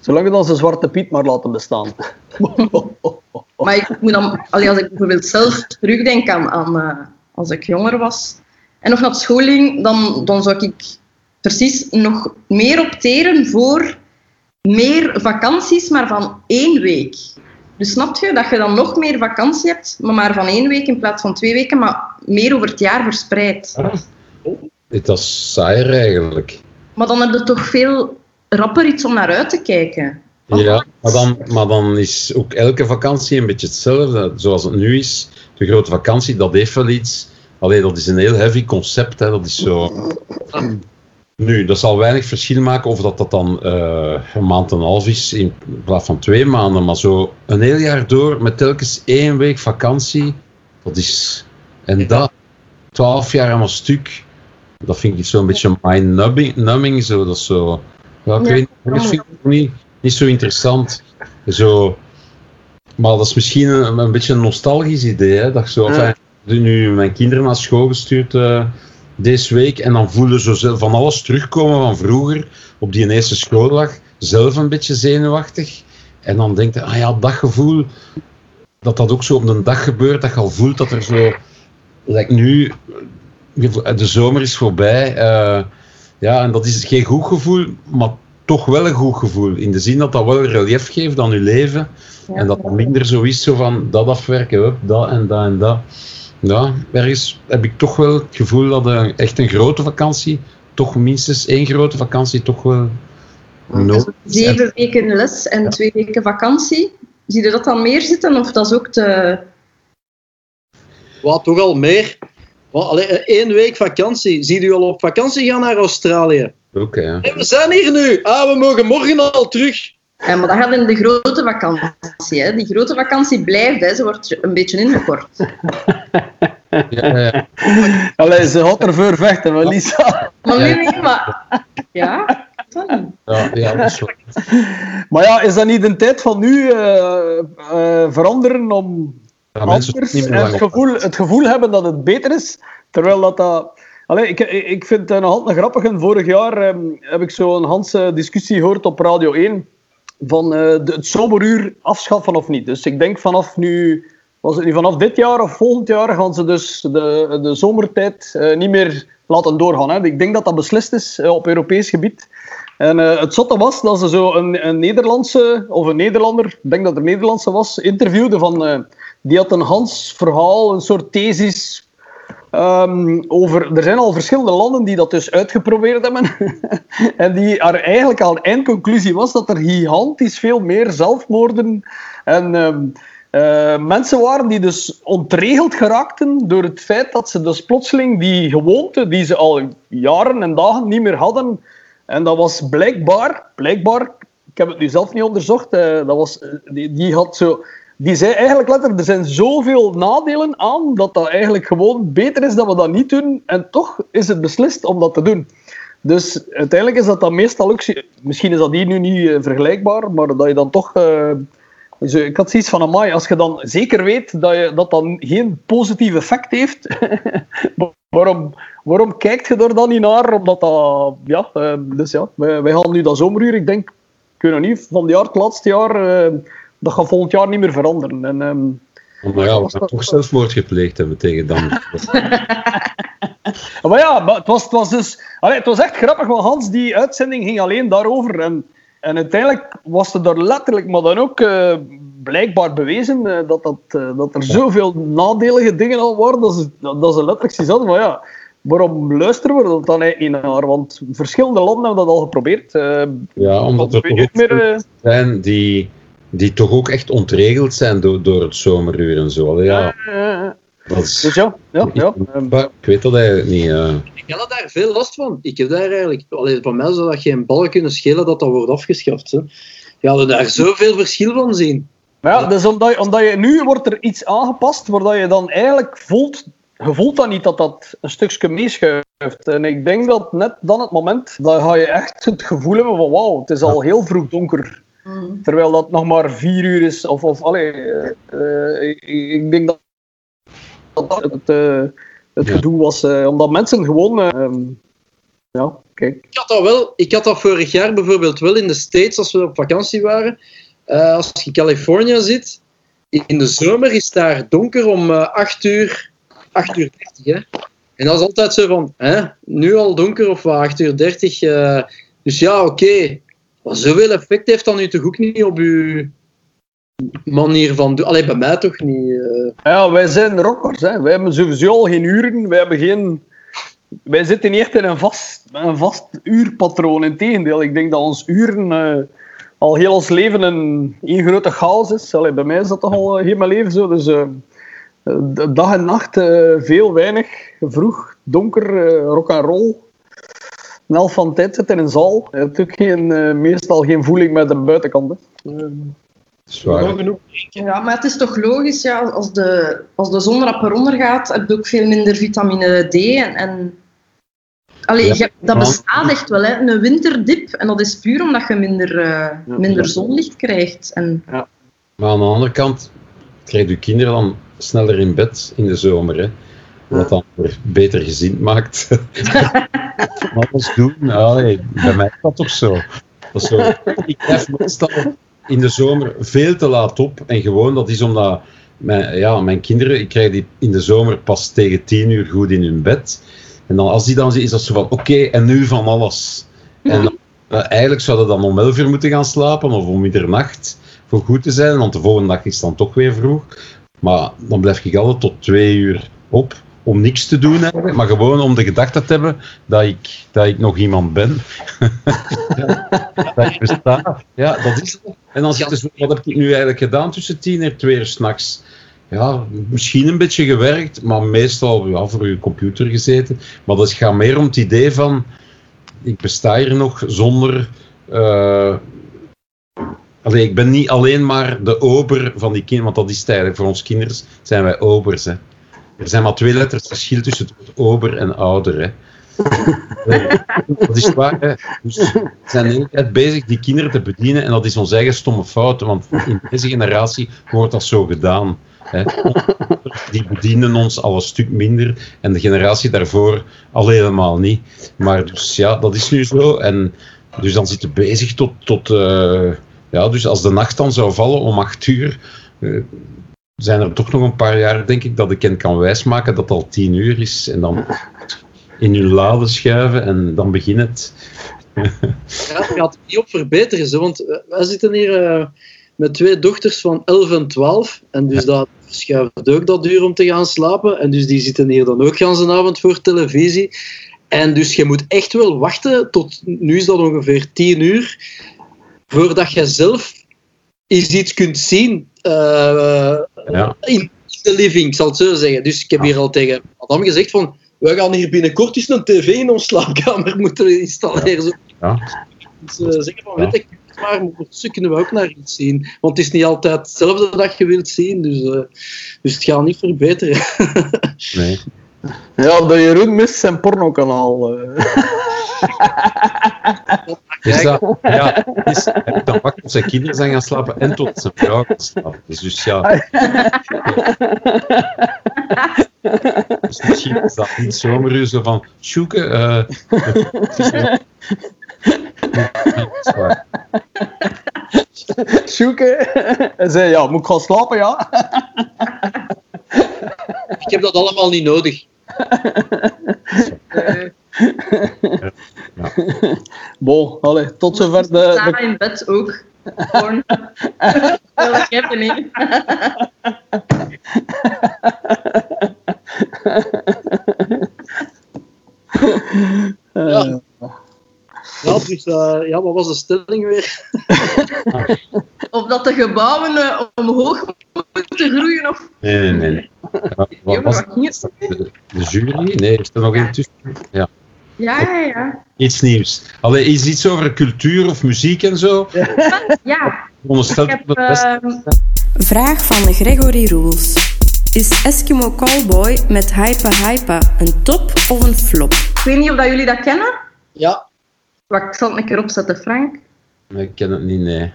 Zolang dat ze Zwarte Piet maar laten bestaan.
maar ik moet dan... allee, als ik bijvoorbeeld zelf terugdenk aan, aan eh, als ik jonger was en nog naar school ging, dan, dan zou ik precies nog meer opteren voor meer vakanties, maar van één week. Dus snap je dat je dan nog meer vakantie hebt, maar maar van één week in plaats van twee weken, maar meer over het jaar verspreid.
Dat is saaier eigenlijk.
Maar dan heb je toch veel rapper iets om naar uit te kijken.
Ja, maar dan, maar dan is ook elke vakantie een beetje hetzelfde. Zoals het nu is. De grote vakantie, dat heeft wel iets. Alleen dat is een heel heavy concept. Hè. Dat is zo. Nu, dat zal weinig verschil maken of dat, dat dan eh, een maand en een half is in plaats van twee maanden. Maar zo een heel jaar door met telkens één week vakantie. Dat is. En dat, twaalf jaar aan een stuk. Dat vind ik zo'n beetje mind-numbing. Zo, dat is zo. Ja, ik weet dat vind ik niet, niet zo interessant. Zo, maar dat is misschien een, een beetje een nostalgisch idee. Hè? Dat ik zo,
Ja.
nu mijn kinderen naar school gestuurd eh, deze week. En dan voelen ze van alles terugkomen van vroeger. Op die eerste schooldag. Zelf een beetje zenuwachtig. En dan denk je, ah ja, dat gevoel. Dat dat ook zo op een dag gebeurt. Dat je al voelt dat er zo. Like nu, de zomer is voorbij. eh, ja, en dat is geen goed gevoel, maar toch wel een goed gevoel. In de zin dat dat wel relief geeft aan je leven. En dat het minder zo is, zo van dat afwerken, hup, dat en dat en dat. Ja, ergens heb ik toch wel het gevoel dat een, echt een grote vakantie, toch minstens één grote vakantie, toch wel nodig is.
Zeven weken les en twee weken vakantie. Zie je dat dan meer zitten? Of dat is ook te...
Wat, toch al meer? Allee, eh, één week vakantie. Zie je al op vakantie gaan naar Australië?
Oké, ja.
Hey, we zijn hier nu. Ah, we mogen morgen al terug.
Ja, maar dat gaat in de grote vakantie. Hè. Die grote vakantie blijft, hè. ze wordt een beetje ingekort.
Ja, ja.
Allee, ze gaat ervoor vechten, maar Lisa.
Maar nee, nee, maar... Ja, dat niet.
Ja, ja, dat is wel-
Maar ja, is dat niet de tijd van nu eh, eh, veranderen om anders en het gevoel, het gevoel hebben dat het beter is, terwijl dat dat... Allee, ik, ik vind het nog altijd grappig. En vorig jaar ehm, heb ik zo'n Hanse discussie gehoord op Radio 1 van eh, de, het zomeruur afschaffen of niet. Dus ik denk vanaf nu was het nu vanaf dit jaar of volgend jaar gaan ze dus de, de zomertijd uh, niet meer laten doorgaan. Hè. Ik denk dat dat beslist is uh, op Europees gebied. En uh, het zotte was dat ze zo een, een, Nederlandse, of een Nederlander, ik denk dat er een Nederlandse was, interviewde van... die had een Hans verhaal, een soort thesis Um, over, er zijn al verschillende landen die dat dus uitgeprobeerd hebben. en die er eigenlijk al eindconclusie was dat er gigantisch veel meer zelfmoorden en um, uh, mensen waren die dus ontregeld geraakten door het feit dat ze dus plotseling die gewoonte die ze al jaren en dagen niet meer hadden. En dat was blijkbaar, blijkbaar ik heb het nu zelf niet onderzocht, uh, dat was, die, die had zo die zei eigenlijk letterlijk, er zijn zoveel nadelen aan dat dat eigenlijk gewoon beter is dat we dat niet doen. En toch is het beslist om dat te doen. Dus uiteindelijk is dat dan meestal ook... Misschien is dat hier nu niet vergelijkbaar, maar dat je dan toch... zo, ik had zoiets van, amai, als je dan zeker weet dat je, dat, dan geen positief effect heeft, waarom, waarom kijkt je er dan niet naar? Omdat dat... Ja, uh, dus ja, wij, wij gaan nu dat zomeruur, ik denk, ik weet nog niet, van het jaar, het laatste jaar dat gaat volgend jaar niet meer veranderen. En, um,
maar ja, we hebben toch zelfmoord gepleegd hebben tegen dan.
maar ja, maar het, was, het, was dus, allee, het was echt grappig, want Hans, die uitzending ging alleen daarover. En, en uiteindelijk was er daar letterlijk, maar dan ook uh, blijkbaar bewezen, uh, dat, dat, uh, dat er zoveel nadelige dingen al waren, dat ze, dat ze letterlijk zoiets hadden van ja, waarom luisteren we dat dan niet naar? Want verschillende landen hebben dat al geprobeerd.
ja, omdat er toch meer, zijn die die toch ook echt ontregeld zijn door, door het zomeruur en zo. Ja.
Dat is, dus ja, ja, ja.
Ik, weet dat eigenlijk niet. Uh.
Ik heb daar veel last van. Ik heb daar eigenlijk, alleen van mij zou dat geen bal kunnen schelen dat dat wordt afgeschaft. Hè. Je hadden daar zoveel verschil van zien.
Ja, dus omdat je, omdat je nu wordt er iets aangepast waar je dan eigenlijk voelt, je voelt dan niet dat dat een stukje meeschuift. En ik denk dat net dan het moment, dat ga je echt het gevoel hebben van wauw, het is al heel vroeg donker. Mm. Terwijl dat nog maar vier uur is. Of, of allee, uh, ik, ik, denk dat dat het, uh, het ja. gedoe was. Uh, omdat mensen gewoon. Um, ja, kijk.
Ik had, dat wel, ik had dat vorig jaar bijvoorbeeld wel in de States als we op vakantie waren. als je in Californië zit, in de zomer is daar donker om 8 uur, 8 uur 30. Hè? En dat is altijd zo van, hè, nu al donker of 8 uur 30. dus ja, oké. Okay. Zoveel effect heeft dat nu toch ook niet op uw manier van doen? Alleen bij mij toch niet. Uh...
Ja, wij zijn rockers. Hè. Wij hebben sowieso al geen uren. Wij, hebben geen... wij zitten niet echt in een vast, een vast uurpatroon. Integendeel, ik denk dat ons uren uh, al heel ons leven een één grote chaos is. Allee, bij mij is dat toch al uh, heel mijn leven zo. Dus dag en nacht veel, weinig, vroeg, donker, rock en roll een helft van tijd zit in een zaal. Je hebt ook geen, meestal geen voeling met de buitenkant.
Zwaar.
Ja, maar het is toch logisch, ja, als, de, als de zon rapper ondergaat, heb je ook veel minder vitamine D. En, en Allee, ja, dat bestaat echt wel, hè. een winterdip. En dat is puur omdat je minder, uh, minder zonlicht krijgt. En... Ja.
Maar aan de andere kant krijg je kinderen dan sneller in bed in de zomer. Hè. Wat dan weer beter gezien maakt. Alles doen? Ja, bij mij is dat toch zo. Dat is zo. Ik blijf meestal in de zomer veel te laat op. En gewoon, dat is omdat mijn, ja, mijn kinderen, ik krijg die in de zomer pas tegen tien uur goed in hun bed. En dan, als die dan zien, is dat zo van, oké, en nu van alles. En dan, uh, eigenlijk zouden dan om elf uur moeten gaan slapen, of om middernacht, voor goed te zijn. Want de volgende dag is dan toch weer vroeg. Maar dan blijf ik altijd tot twee uur op om niks te doen hebben, maar gewoon om de gedachte te hebben dat ik, dat ik nog iemand ben. dat ik besta. Ja, dat is het. En dan zit dus, wat heb ik nu eigenlijk gedaan tussen tien en twee uur s'nachts? Ja, misschien een beetje gewerkt, maar meestal ja, voor uw computer gezeten. Maar dat gaat meer om het idee van, ik besta hier nog zonder... Uh, Allee, ik ben niet alleen maar de ober van die kinderen, want dat is het eigenlijk. Voor ons kinderen zijn wij obers. Hè. Er zijn maar twee letters verschil tussen het ober en ouder. Hè. dat is waar. Hè. Dus we zijn de hele tijd bezig die kinderen te bedienen en dat is onze eigen stomme fout, want in deze generatie wordt dat zo gedaan. Hè. Die bedienen ons al een stuk minder en de generatie daarvoor al helemaal niet. Maar dus ja, dat is nu zo. En dus dan zitten bezig tot. tot uh, ja, dus als de nacht dan zou vallen om acht uur. Uh, zijn er toch nog een paar jaar, denk ik, dat ik hen kan wijsmaken dat het al tien uur is. En dan in hun lade schuiven en dan begint het.
Ja, het gaat er niet op verbeteren. Zo, want eh, wij zitten hier eh, met twee dochters van 11 en 12. En dus dat verschuift ook dat uur om te gaan slapen. En dus die zitten hier dan ook een avond voor televisie. En dus je moet echt wel wachten tot, nu is dat ongeveer 10 uur, voordat je zelf eens iets kunt zien
Ja.
in de living, ik zal het zo zeggen. Dus ik heb hier al tegen Adam gezegd van, wij gaan hier binnenkort eens een tv in ons slaapkamer moeten installeren. Zo
Ja.
dus, eh, zeggen van,
Ja.
weet ik, maar ondertussen kunnen we ook naar iets zien. Want het is niet altijd hetzelfde dat je wilt zien, dus, eh, dus het gaat niet verbeteren.
Nee.
Ja, de Jeroen mist zijn pornokanaal. eh.
Dus dat, ja, het is, dan wachten tot zijn kinderen zijn gaan slapen en tot zijn vrouw gaan slapen. Dus, dus ja. Dus misschien is dat niet zomaar zo van, eh, is is waar.
Sjoeke. Hij zei, ja, moet ik gaan slapen, ja?
ik heb dat allemaal niet nodig.
Bon, allee, tot zover de... de...
Sarah in bed ook. Gewoon. Wil ik hebben, nee.
eh,
Ja, dus, eh, ja, wat was de stelling weer?
Of dat de gebouwen eh, omhoog moeten groeien of...
Nee, nee, nee. Ja, Wat was
het?
De, de jury? Nee, is er nog één tussen? Ja.
Ja, ja, ja.
Iets nieuws. Allee, is iets over cultuur of muziek en zo?
Ja,
best
ehm,
Vraag van Gregory Rules. Is Eskimo Callboy met Hypa Hypa een top of een flop?
ik weet niet of dat jullie dat kennen.
Ja,
Wacht, ik zal het een keer opzetten, Frank.
Ik ken het niet, nee.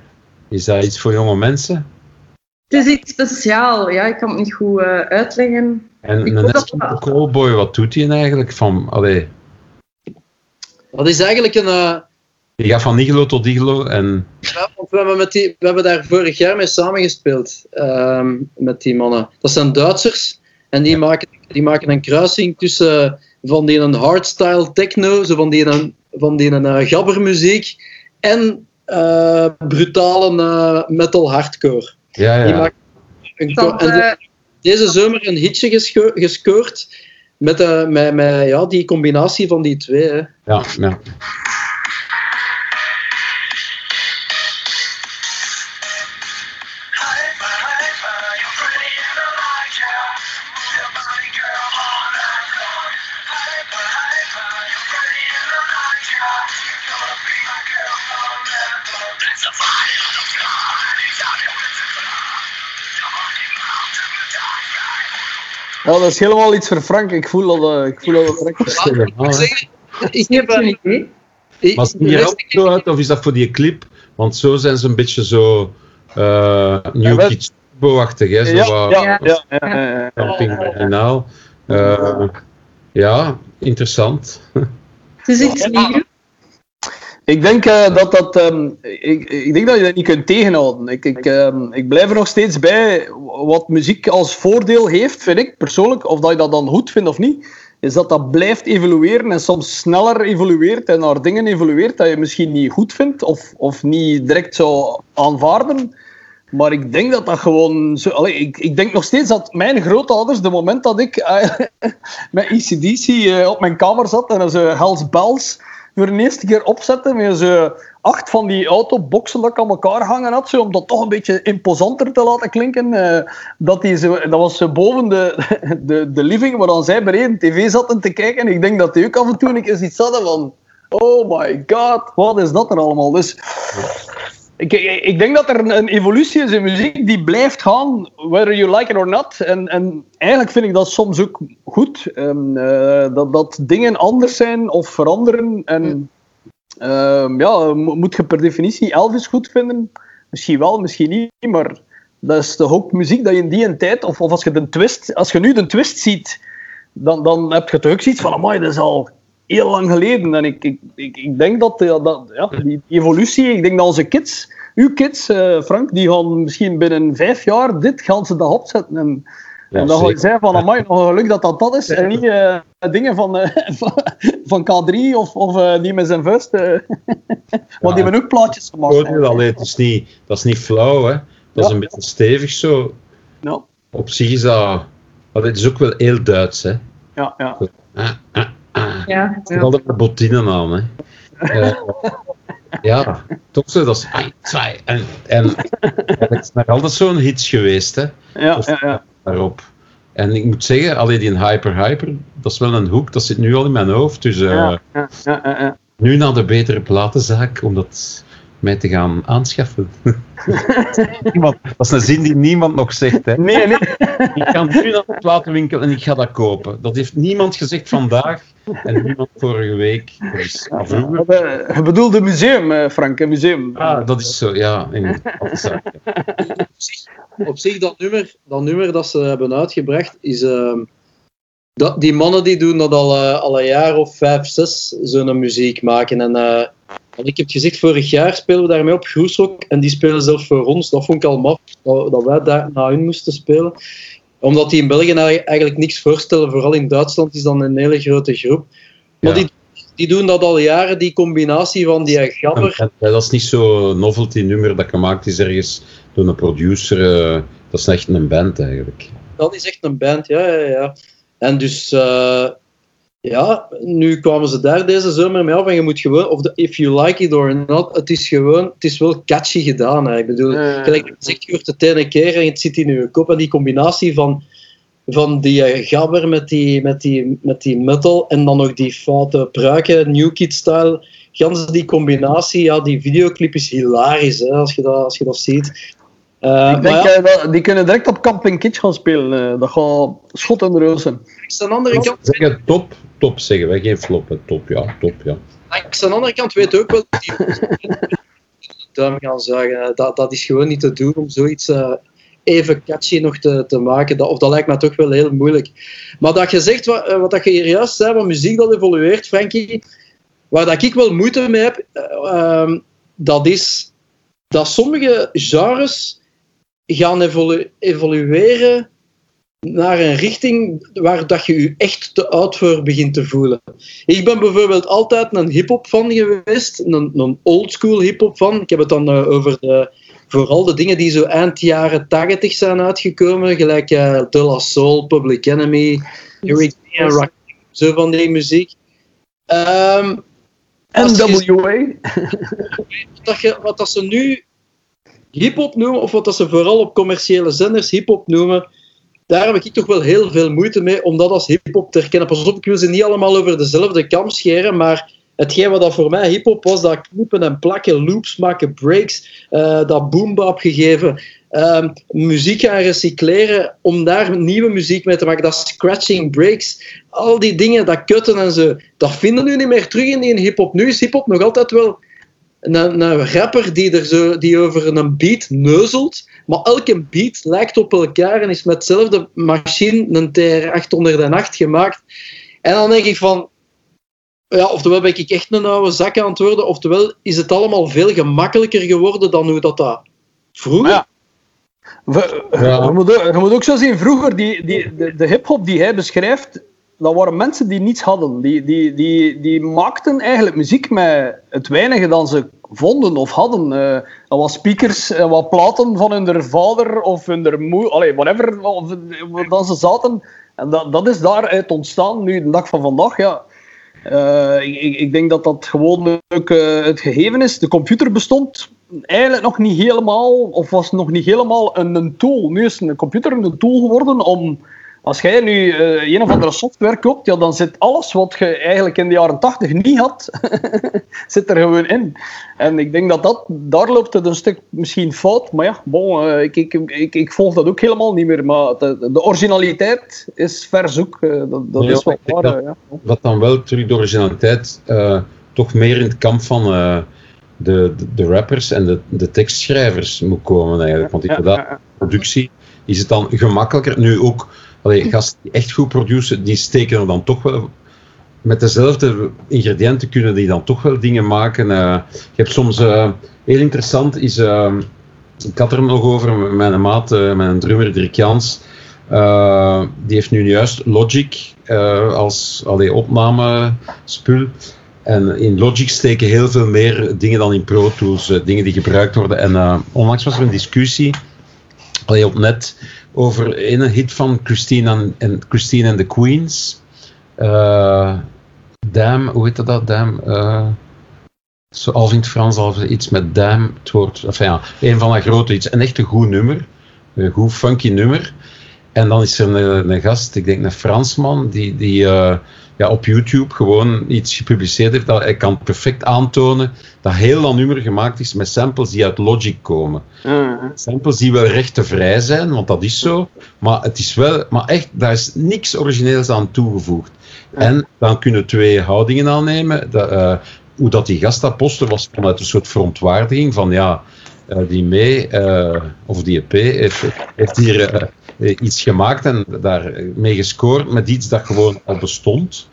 Is dat iets voor jonge mensen?
Het is iets speciaal. Ja, ik kan het niet goed eh, uitleggen.
En een
hoop dat-
Eskimo callboy, wat doet hij eigenlijk? Van, allee,
dat is eigenlijk een... eh,
die gaat van iglo tot iglo en...
Ja, want we, hebben met die, we hebben daar vorig jaar mee samengespeeld, ehm met die mannen. Dat zijn Duitsers en die, maken, die maken een kruising tussen van die een hardstyle techno, zo van die een, van die een eh, gabbermuziek en eh, brutale eh, metal hardcore.
Ja,
Die
ja.
maken een en
eh,
deze zomer een hitje gesco- gescoord met, eh, met, met ja, die combinatie van die twee. Hè.
ja, ja.
Ja, dat is helemaal iets voor Frank. Ik voel dat, eh, ik voel dat direct.
Ik moet zeggen, ik heb,
geen
eh,
idee.
ik-
Maar zien
de
die er
rest-
ook zo uit, of is dat voor die clip? Want zo zijn ze een beetje zo uh, New
wel-
Kids Turbo-achtig, hè? Zo
Ja,
wat
ja, ja, ja, ja, ja.
camping marginaal. Eh, ja, interessant.
Het is iets nieuws.
Ik denk eh, dat dat. ehm, ik, ik denk dat je dat niet kunt tegenhouden. Ik, ik, ehm, ik blijf er nog steeds bij. Wat muziek als voordeel heeft, vind ik persoonlijk, of dat je dat dan goed vindt of niet, is dat dat blijft evolueren en soms sneller evolueert en naar dingen evolueert dat je misschien niet goed vindt of, of niet direct zou aanvaarden. Maar ik denk dat dat gewoon. Zo, allee, ik, ik denk nog steeds dat mijn grootouders, de moment dat ik eh, met ECDC eh, op mijn kamer zat en ze Hells voor de eerste keer opzetten met zo acht van die autoboxen dat ik aan elkaar hangen had, om dat toch een beetje imposanter te laten klinken. eh, dat, die zo, dat was boven de, de, de living, waar dan zij beneden tv zaten te kijken. En ik denk dat die ook af en toe een keer iets hadden van... Oh my god, wat is dat er allemaal? Dus ik, ik, denk dat er een, een evolutie is in muziek die blijft gaan, whether you like it or not. En, en eigenlijk vind ik dat soms ook goed. Eh, dat, dat dingen anders zijn of veranderen. En ehm, ja, mo- moet je per definitie Elvis goed vinden? Misschien wel, misschien niet. Maar dat is toch ook muziek dat je in die een tijd, of, of als je de twist, als je nu de twist ziet, dan, dan heb je toch ook zoiets van, amai, dat is al heel lang geleden. En ik, ik, ik, ik denk dat, ja, dat ja, die, die evolutie, ik denk dat onze kids uw kids, eh, Frank, die gaan misschien binnen vijf jaar dit gaan ze dat opzetten. En,
Ja,
en dan ga je zeggen van, amai, nog geluk dat dat dat is. En niet eh, dingen van, eh, van, van K3 of, of eh, die met zijn vuist. eh. Want die hebben ook plaatjes gemaakt.
Allee, het is niet, dat is niet flauw, hè. Dat is een beetje stevig zo.
Ja,
Op zich is dat... allee, het is ook wel heel Duits, hè.
ja, ja.
Ah, ah,
Ja,
Er altijd met bottinen aan, hè. Eh, ja, toch zo. Dat is... twee, En, en het is nog altijd zo'n hits geweest, hè.
ja, ja, ja.
Daarop. En ik moet zeggen, allee, die Hyper Hyper, dat is wel een hoek, dat zit nu al in mijn hoofd. Dus eh,
ja, ja, ja, ja, ja.
nu naar de betere platenzaak om dat mij te gaan aanschaffen. Niemand- dat is een zin die niemand nog zegt. Hè.
Nee, nee.
Ik ga nu naar de platenwinkel en ik ga dat kopen. Dat heeft niemand gezegd vandaag en niemand vorige week. Dus,
Eh, Je bedoelt een museum, eh, Frank, een museum.
ah, dat is zo, ja. In, platenzaak, ja.
op zich, dat nummer, dat nummer dat ze hebben uitgebracht, is... ehm, dat, die mannen die doen dat al, eh, al een jaar of vijf, zes, zo'n muziek maken. En, eh, en ik heb gezegd, vorig jaar spelen we daarmee op Groesrock. En die spelen zelfs voor ons. Dat vond ik al maf, dat, wij daar naar hun moesten spelen. Omdat die in België eigenlijk eigenlijk niks voorstellen. Vooral in Duitsland is dan een hele grote groep. Maar
Ja.
die, die doen dat al jaren, die combinatie van die gabber...
En- en dat is niet zo'n novelty nummer dat gemaakt is ergens door een producer. eh, dat is echt een band eigenlijk.
Dat is echt een band, ja, ja, ja. En dus, eh, ja, nu kwamen ze daar deze zomer mee af en je moet gewoon, of de, if you like it or not, het is gewoon, het is wel catchy gedaan. Hè. Ik bedoel, gelijk je zegt, je hoort het ene keer en het zit in je kop en die combinatie van, van die eh, gabber met die, met, die, met die metal en dan nog die foute pruiken, New Kid style. Gans die combinatie, ja, die videoclip is hilarisch hè, als, je dat, als je dat ziet. Eh,
Ik
maar
denk
ja,
dat, die kunnen direct op Camping Kitsch gaan spelen. eh. dat gaat schot de roos zijn.
aan de andere kant
Zeggen top, top zeggen wij, geen flop. hè. Top, ja, top, ja.
Langs de andere kant weet ook wel dat die duim gaan zagen. Dat, dat is gewoon niet te doen om zoiets eh, even catchy nog te, te maken. Dat, of dat lijkt me toch wel heel moeilijk. Maar dat je zegt, wat, wat dat je hier juist zei, van muziek dat evolueert, Frankie, waar dat ik wel moeite mee heb, eh, ehm, dat is dat sommige genres gaan evolu- evolueren naar een richting waar dat je je echt te oud voor begint te voelen. Ik ben bijvoorbeeld altijd een hip-hop fan geweest, een, een oldschool hip-hop fan. Ik heb het dan eh, over de, vooral de dingen die zo eind jaren 80 zijn uitgekomen, gelijk eh, De La Soul, Public Enemy, Eric B. en Rakim, zo van die muziek. Ehm, als je-
NWA.
dat je, wat dat ze nu hip-hop noemen, of wat ze vooral op commerciële zenders hip-hop noemen, daar heb ik toch wel heel veel moeite mee om dat als hip-hop te herkennen. Pas op, ik wil ze niet allemaal over dezelfde kam scheren, maar hetgeen wat dat voor mij hip-hop was, dat knippen en plakken, loops maken, breaks, eh, dat boombap gegeven, ehm, muziek gaan recycleren om daar nieuwe muziek mee te maken, dat scratching breaks, al die dingen, dat kutten en zo, dat vinden we nu niet meer terug in die hip-hop. Nu is hip-hop nog altijd wel een, een rapper die, er zo, die over een beat neuzelt, maar elke beat lijkt op elkaar en is met dezelfde machine, een TR-808 gemaakt. En dan denk ik van, ja, oftewel ben ik echt een oude zak aan het worden, oftewel is het allemaal veel gemakkelijker geworden dan hoe dat, dat vroeger...
Ja. We-
Ja.
Je, moet, ook- je moet ook zo zien, vroeger, die, die, de, de hip-hop die hij beschrijft, dat waren mensen die niets hadden. Die, die, die, die maakten eigenlijk muziek met het weinige dat ze vonden of hadden. Eh, dat was speakers, eh, wat platen van hun vader of hun moeder, whatever, of, dat ze zaten. En dat, dat is daaruit ontstaan, nu de dag van vandaag. Ja. Eh, ik, ik- denk dat dat gewoon ook eh, het gegeven is. De computer bestond eigenlijk nog niet helemaal, of was nog niet helemaal een, een tool. Nu is een computer een tool geworden om. Als jij nu eh, een of andere software koopt, ja, dan zit alles wat je eigenlijk in de jaren 80 niet had, zit er gewoon in. En ik denk dat, dat daar loopt het een stuk misschien fout. Maar ja, bon, eh, ik, ik, ik, ik volg dat ook helemaal niet meer. Maar de, de originaliteit is verzoek. eh, dat dat
Ja,
is wel waar.
dat-
eh, ja.
Wat dan wel terug de originaliteit eh, toch meer in het kamp van eh, de, de, de rappers en de, de tekstschrijvers moet komen eigenlijk. Want inderdaad, productie is het dan gemakkelijker. Nu ook, allee, gasten die echt goed produceren, die steken er dan toch wel met dezelfde ingrediënten kunnen die dan toch wel dingen maken. Eh, je hebt soms, eh, heel interessant is, uh, ik had er nog over met mijn maat, uh, mijn drummer Dirk Jans. die heeft nu juist Logic als allee, opnamespul. En in Logic steken heel veel meer dingen dan in Pro Tools, dingen die gebruikt worden. En onlangs was er een discussie allee, op net over een hit van Christine en, Christine and the Queens. Uh, Dam, hoe heet dat? Dam. Uh, zoals in het Frans, iets met Dam. Het woord, ja, een van de grote iets. Een echt een goed nummer. Een goed funky nummer. En dan is er een, gast, ik denk een Fransman, die, die uh, ja, op YouTube gewoon iets gepubliceerd heeft. Dat hij kan perfect aantonen dat heel dat nummer gemaakt is met samples die uit Logic komen. Uh-huh. Samples die wel rechtenvrij zijn, want dat is zo. Maar het is wel, maar echt, daar is niks origineels aan toegevoegd. En dan kunnen twee houdingen aannemen. Dat, uh, hoe dat die gast dat postte was vanuit een soort verontwaardiging van ja, uh, die mee, uh, of die EP, heeft, heeft hier iets gemaakt en daarmee gescoord met iets dat gewoon al bestond.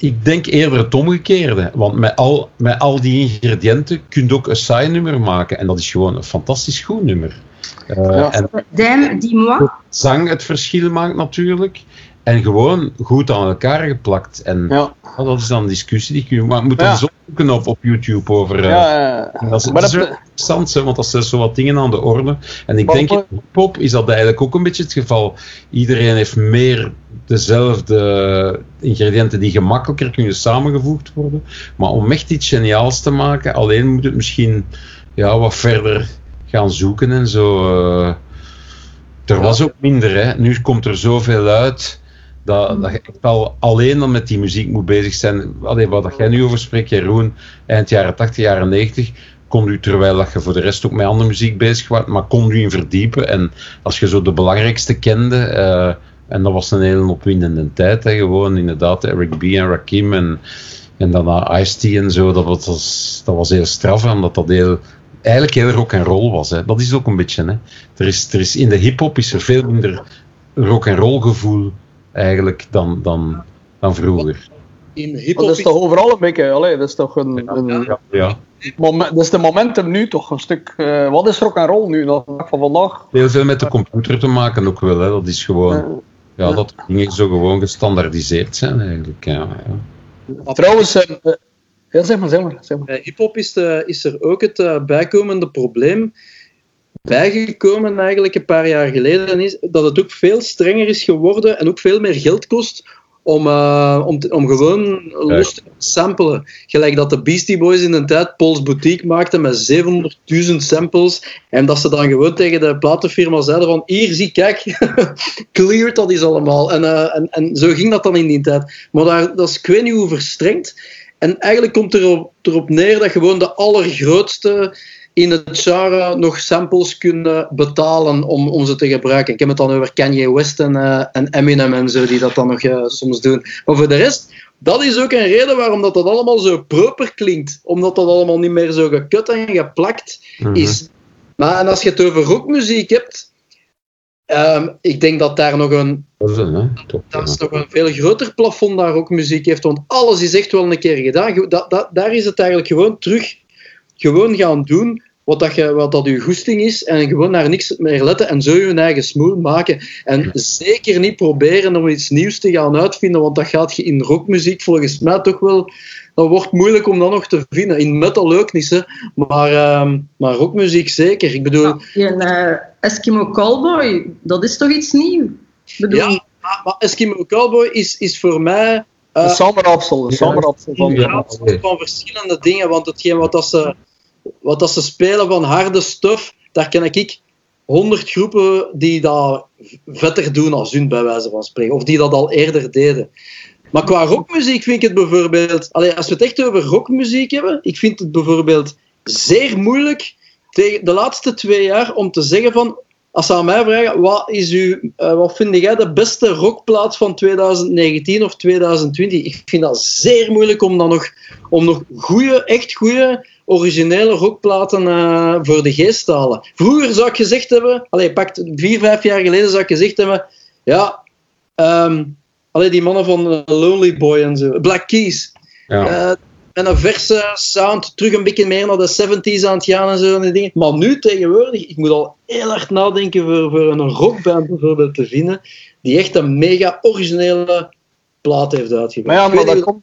Ik denk eerder het omgekeerde, want met al, met al die ingrediënten kun je ook een saai nummer maken en dat is gewoon een fantastisch goed nummer.
Uh, en Dame, dis-moi.
Zang het verschil maakt natuurlijk. En gewoon goed aan elkaar geplakt. En ja. dat is dan een discussie die je maar moet ja. zo zoeken op, op YouTube over. Uh, ja, dat is, maar dat is interessant, hè, want dat zijn zo wat dingen aan de orde. En ik denk in hip-hop is dat eigenlijk ook een beetje het geval. Iedereen heeft meer dezelfde ingrediënten die gemakkelijker kunnen samengevoegd worden. Maar om echt iets geniaals te maken, alleen moet het misschien ja, wat verder gaan zoeken en zo. Uh, er was ook minder, hè. nu komt er zoveel uit dat, dat je echt al alleen dan met die muziek moet bezig zijn. Allee, wat jij nu over spreekt, Jeroen, eind jaren 80, jaren 90, kon u, terwijl dat je voor de rest ook met andere muziek bezig was, maar kon u in verdiepen. En als je zo de belangrijkste kende, uh, en dat was een hele opwindende tijd, hè, gewoon inderdaad, Eric B. en Rakim en, en daarna Ice-T en zo, dat was, dat was heel straf, omdat dat heel eigenlijk heel rock en roll was. Hè. Dat is ook een beetje. Hè. Er is, er is, in de hip-hop is er veel minder rock en roll gevoel eigenlijk dan, dan, dan vroeger.
In hip-hop dat is toch overal een beetje, allee, dat is toch een. een ja, ja. Moment, dat is de momentum nu toch een stuk. Uh, wat is rock en roll nu, van vandaag?
Heel veel met de computer te maken ook wel, hè. dat is gewoon. Ja, dat dingen zo gewoon gestandardiseerd zijn eigenlijk. Ja,
ja. Trouwens, uh, ja, zeg maar, zeg maar. Zeg maar.
Bij hip-hop is, is er ook het uh, bijkomende probleem bijgekomen eigenlijk een paar jaar geleden is dat het ook veel strenger is geworden en ook veel meer geld kost om, uh, om, om gewoon los te samplen. Gelijk dat de Beastie Boys in een tijd Paul's Boutique maakten met 700.000 samples en dat ze dan gewoon tegen de platenfirma zeiden van hier, zie, kijk, clear dat is allemaal. En, uh, en, en zo ging dat dan in die tijd. Maar daar, dat is ik weet niet hoe verstrengd. En eigenlijk komt er erop, erop neer dat gewoon de allergrootste in het genre nog samples kunnen betalen om, om ze te gebruiken. Ik heb het dan over Kanye West en, uh, en Eminem en zo, die dat dan nog uh, soms doen. Maar voor de rest, dat is ook een reden waarom dat, dat allemaal zo proper klinkt. Omdat dat allemaal niet meer zo gekut en geplakt mm -hmm. is. Maar en als je het over rockmuziek hebt, um, ik denk dat daar nog een, dat is, een, Top, dat is nog een veel groter plafond daar rockmuziek heeft. Want alles is echt wel een keer gedaan. Dat, dat, daar is het eigenlijk gewoon terug gewoon gaan doen wat dat, je, wat dat je goesting is en gewoon naar niks meer letten en zo je eigen smoel maken. En zeker niet proberen om iets nieuws te gaan uitvinden, want dat gaat je in rockmuziek volgens mij toch wel... Dat wordt moeilijk om dat nog te vinden. In metal ook niet, hè. Maar, uh, maar rockmuziek zeker. Ik bedoel...
Ja, en, uh, Eskimo Cowboy, dat is toch iets nieuws?
Bedoel... Ja, maar, maar Eskimo Cowboy is, is voor mij...
Uh, een zomerapsel, een zomerapsel
van, ja, van verschillende dingen, want hetgeen wat dat ze wat dat ze spelen van harde stuff, daar ken ik honderd groepen die dat vetter doen als hun, bij wijze van spreken. Of die dat al eerder deden. Maar qua rockmuziek vind ik het bijvoorbeeld... Als we het echt over rockmuziek hebben, ik vind het bijvoorbeeld zeer moeilijk tegen de laatste twee jaar om te zeggen van... Als ze aan mij vragen, wat, is uw, uh, wat vind jij de beste rockplaat van 2019 of 2020? Ik vind dat zeer moeilijk om dan nog, om nog goede, echt goede originele rockplaten uh, voor de geest te halen. Vroeger zou ik gezegd hebben, allez, pakt vier, vijf jaar geleden zou ik gezegd hebben, ja, um, Allee, die mannen van eh, Lonely Boy en zo. Black Keys.
Ja.
Eh, en een verse sound, terug een beetje meer naar de 70s aan het gaan en zo. En die dingen. Maar nu tegenwoordig, ik moet al heel hard nadenken voor, voor een rockband bijvoorbeeld te vinden, die echt een mega originele plaat heeft uitgebracht.
Maar ja, maar dat komt,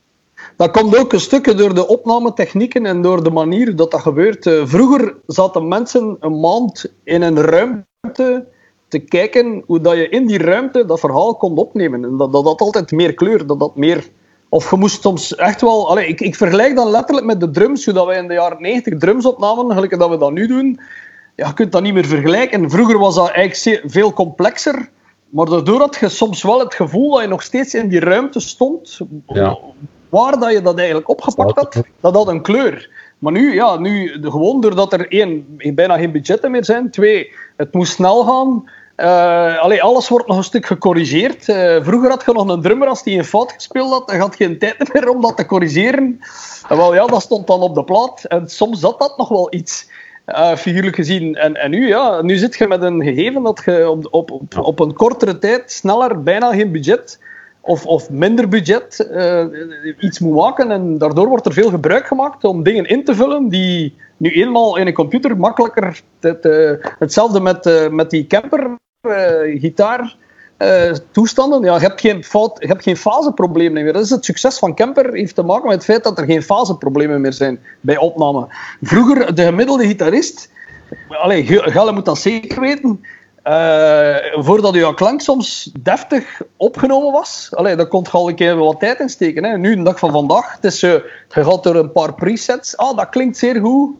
dat komt ook een stukje door de opnametechnieken en door de manier dat dat gebeurt. Eh, vroeger zaten mensen een maand in een ruimte te kijken hoe dat je in die ruimte dat verhaal kon opnemen. En dat, dat altijd meer kleur, dat dat meer... Of je moest soms echt wel... Allee, ik, ik vergelijk dan letterlijk met de drums, hoe dat wij in de jaren 90 drums opnamen, gelijk dat we dat nu doen. Ja, je kunt dat niet meer vergelijken. Vroeger was dat eigenlijk veel complexer. Maar daardoor had je soms wel het gevoel dat je nog steeds in die ruimte stond.
Ja.
Waar dat je dat eigenlijk opgepakt had, dat had een kleur. Maar nu, ja, nu de- gewoon doordat er één, bijna geen budgetten meer zijn. Twee, het moest snel gaan. Eh, allee, alles wordt nog een stuk gecorrigeerd. Eh, vroeger had je nog een drummer als die een fout gespeeld had. Dan had je geen tijd meer om dat te corrigeren. En wel, ja, dat stond dan op de plaat. En soms zat dat nog wel iets. eh, figuurlijk gezien. En, en nu, ja, nu zit je met een gegeven dat je op, op, op, op een kortere tijd sneller, bijna geen budget of, of minder budget eh, iets moet maken. En daardoor wordt er veel gebruik gemaakt om dingen in te vullen die nu eenmaal in een computer makkelijker. Het, hetzelfde met, eh, met die camper, eh, gitaar. toestanden. Ja, je, hebt geen fout, je hebt geen faseproblemen meer. Dat is het succes van Camper heeft te maken met het feit dat er geen faseproblemen meer zijn bij opname. Vroeger, de gemiddelde gitarist, allee, Gelle moet dat zeker weten, eh, voordat uw klank soms deftig opgenomen was, allee, daar kon je al een keer wat tijd in steken. Hè. Nu, de dag van vandaag, het is, eh, je gaat door een paar presets. Ah, dat klinkt zeer goed.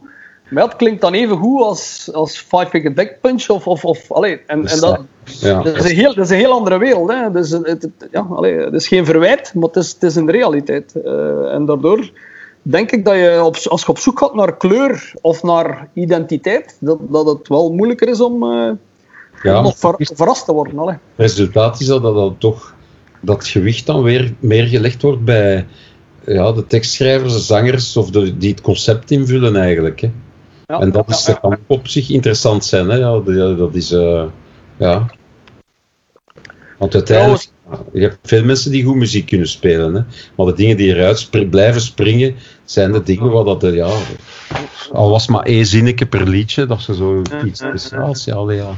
Maar het klinkt dan even goed als, als Five Finger Deck Punch. Of, of, of, allee, en, en dat,
Ja.
dat, is een heel, dat is een heel andere wereld. Hè. Dus, het, het, ja, allee, het is geen verwijt, maar het is, het is een realiteit. Eh, en daardoor denk ik dat je, op, als je op zoek gaat naar kleur of naar identiteit, dat, dat het wel moeilijker is om, eh,
Ja,
nog ver-
het
verrast te worden. Allee.
resultaat is dat, dat dan toch dat gewicht dan weer meer gelegd wordt bij ja, de tekstschrijvers, de zangers, of de, die het concept invullen eigenlijk. Hè.
Ja,
En dat, is, dat kan op zich interessant zijn. Hè. Ja, dat, is... eh, ja. Want uiteindelijk, je hebt veel mensen die goed muziek kunnen spelen. Hè. Maar de dingen die eruit blijven springen, zijn de dingen waar dat... eh, Ja, al was maar één zinnetje per liedje, dat ze zo iets speciaals... Ja, allee, ja.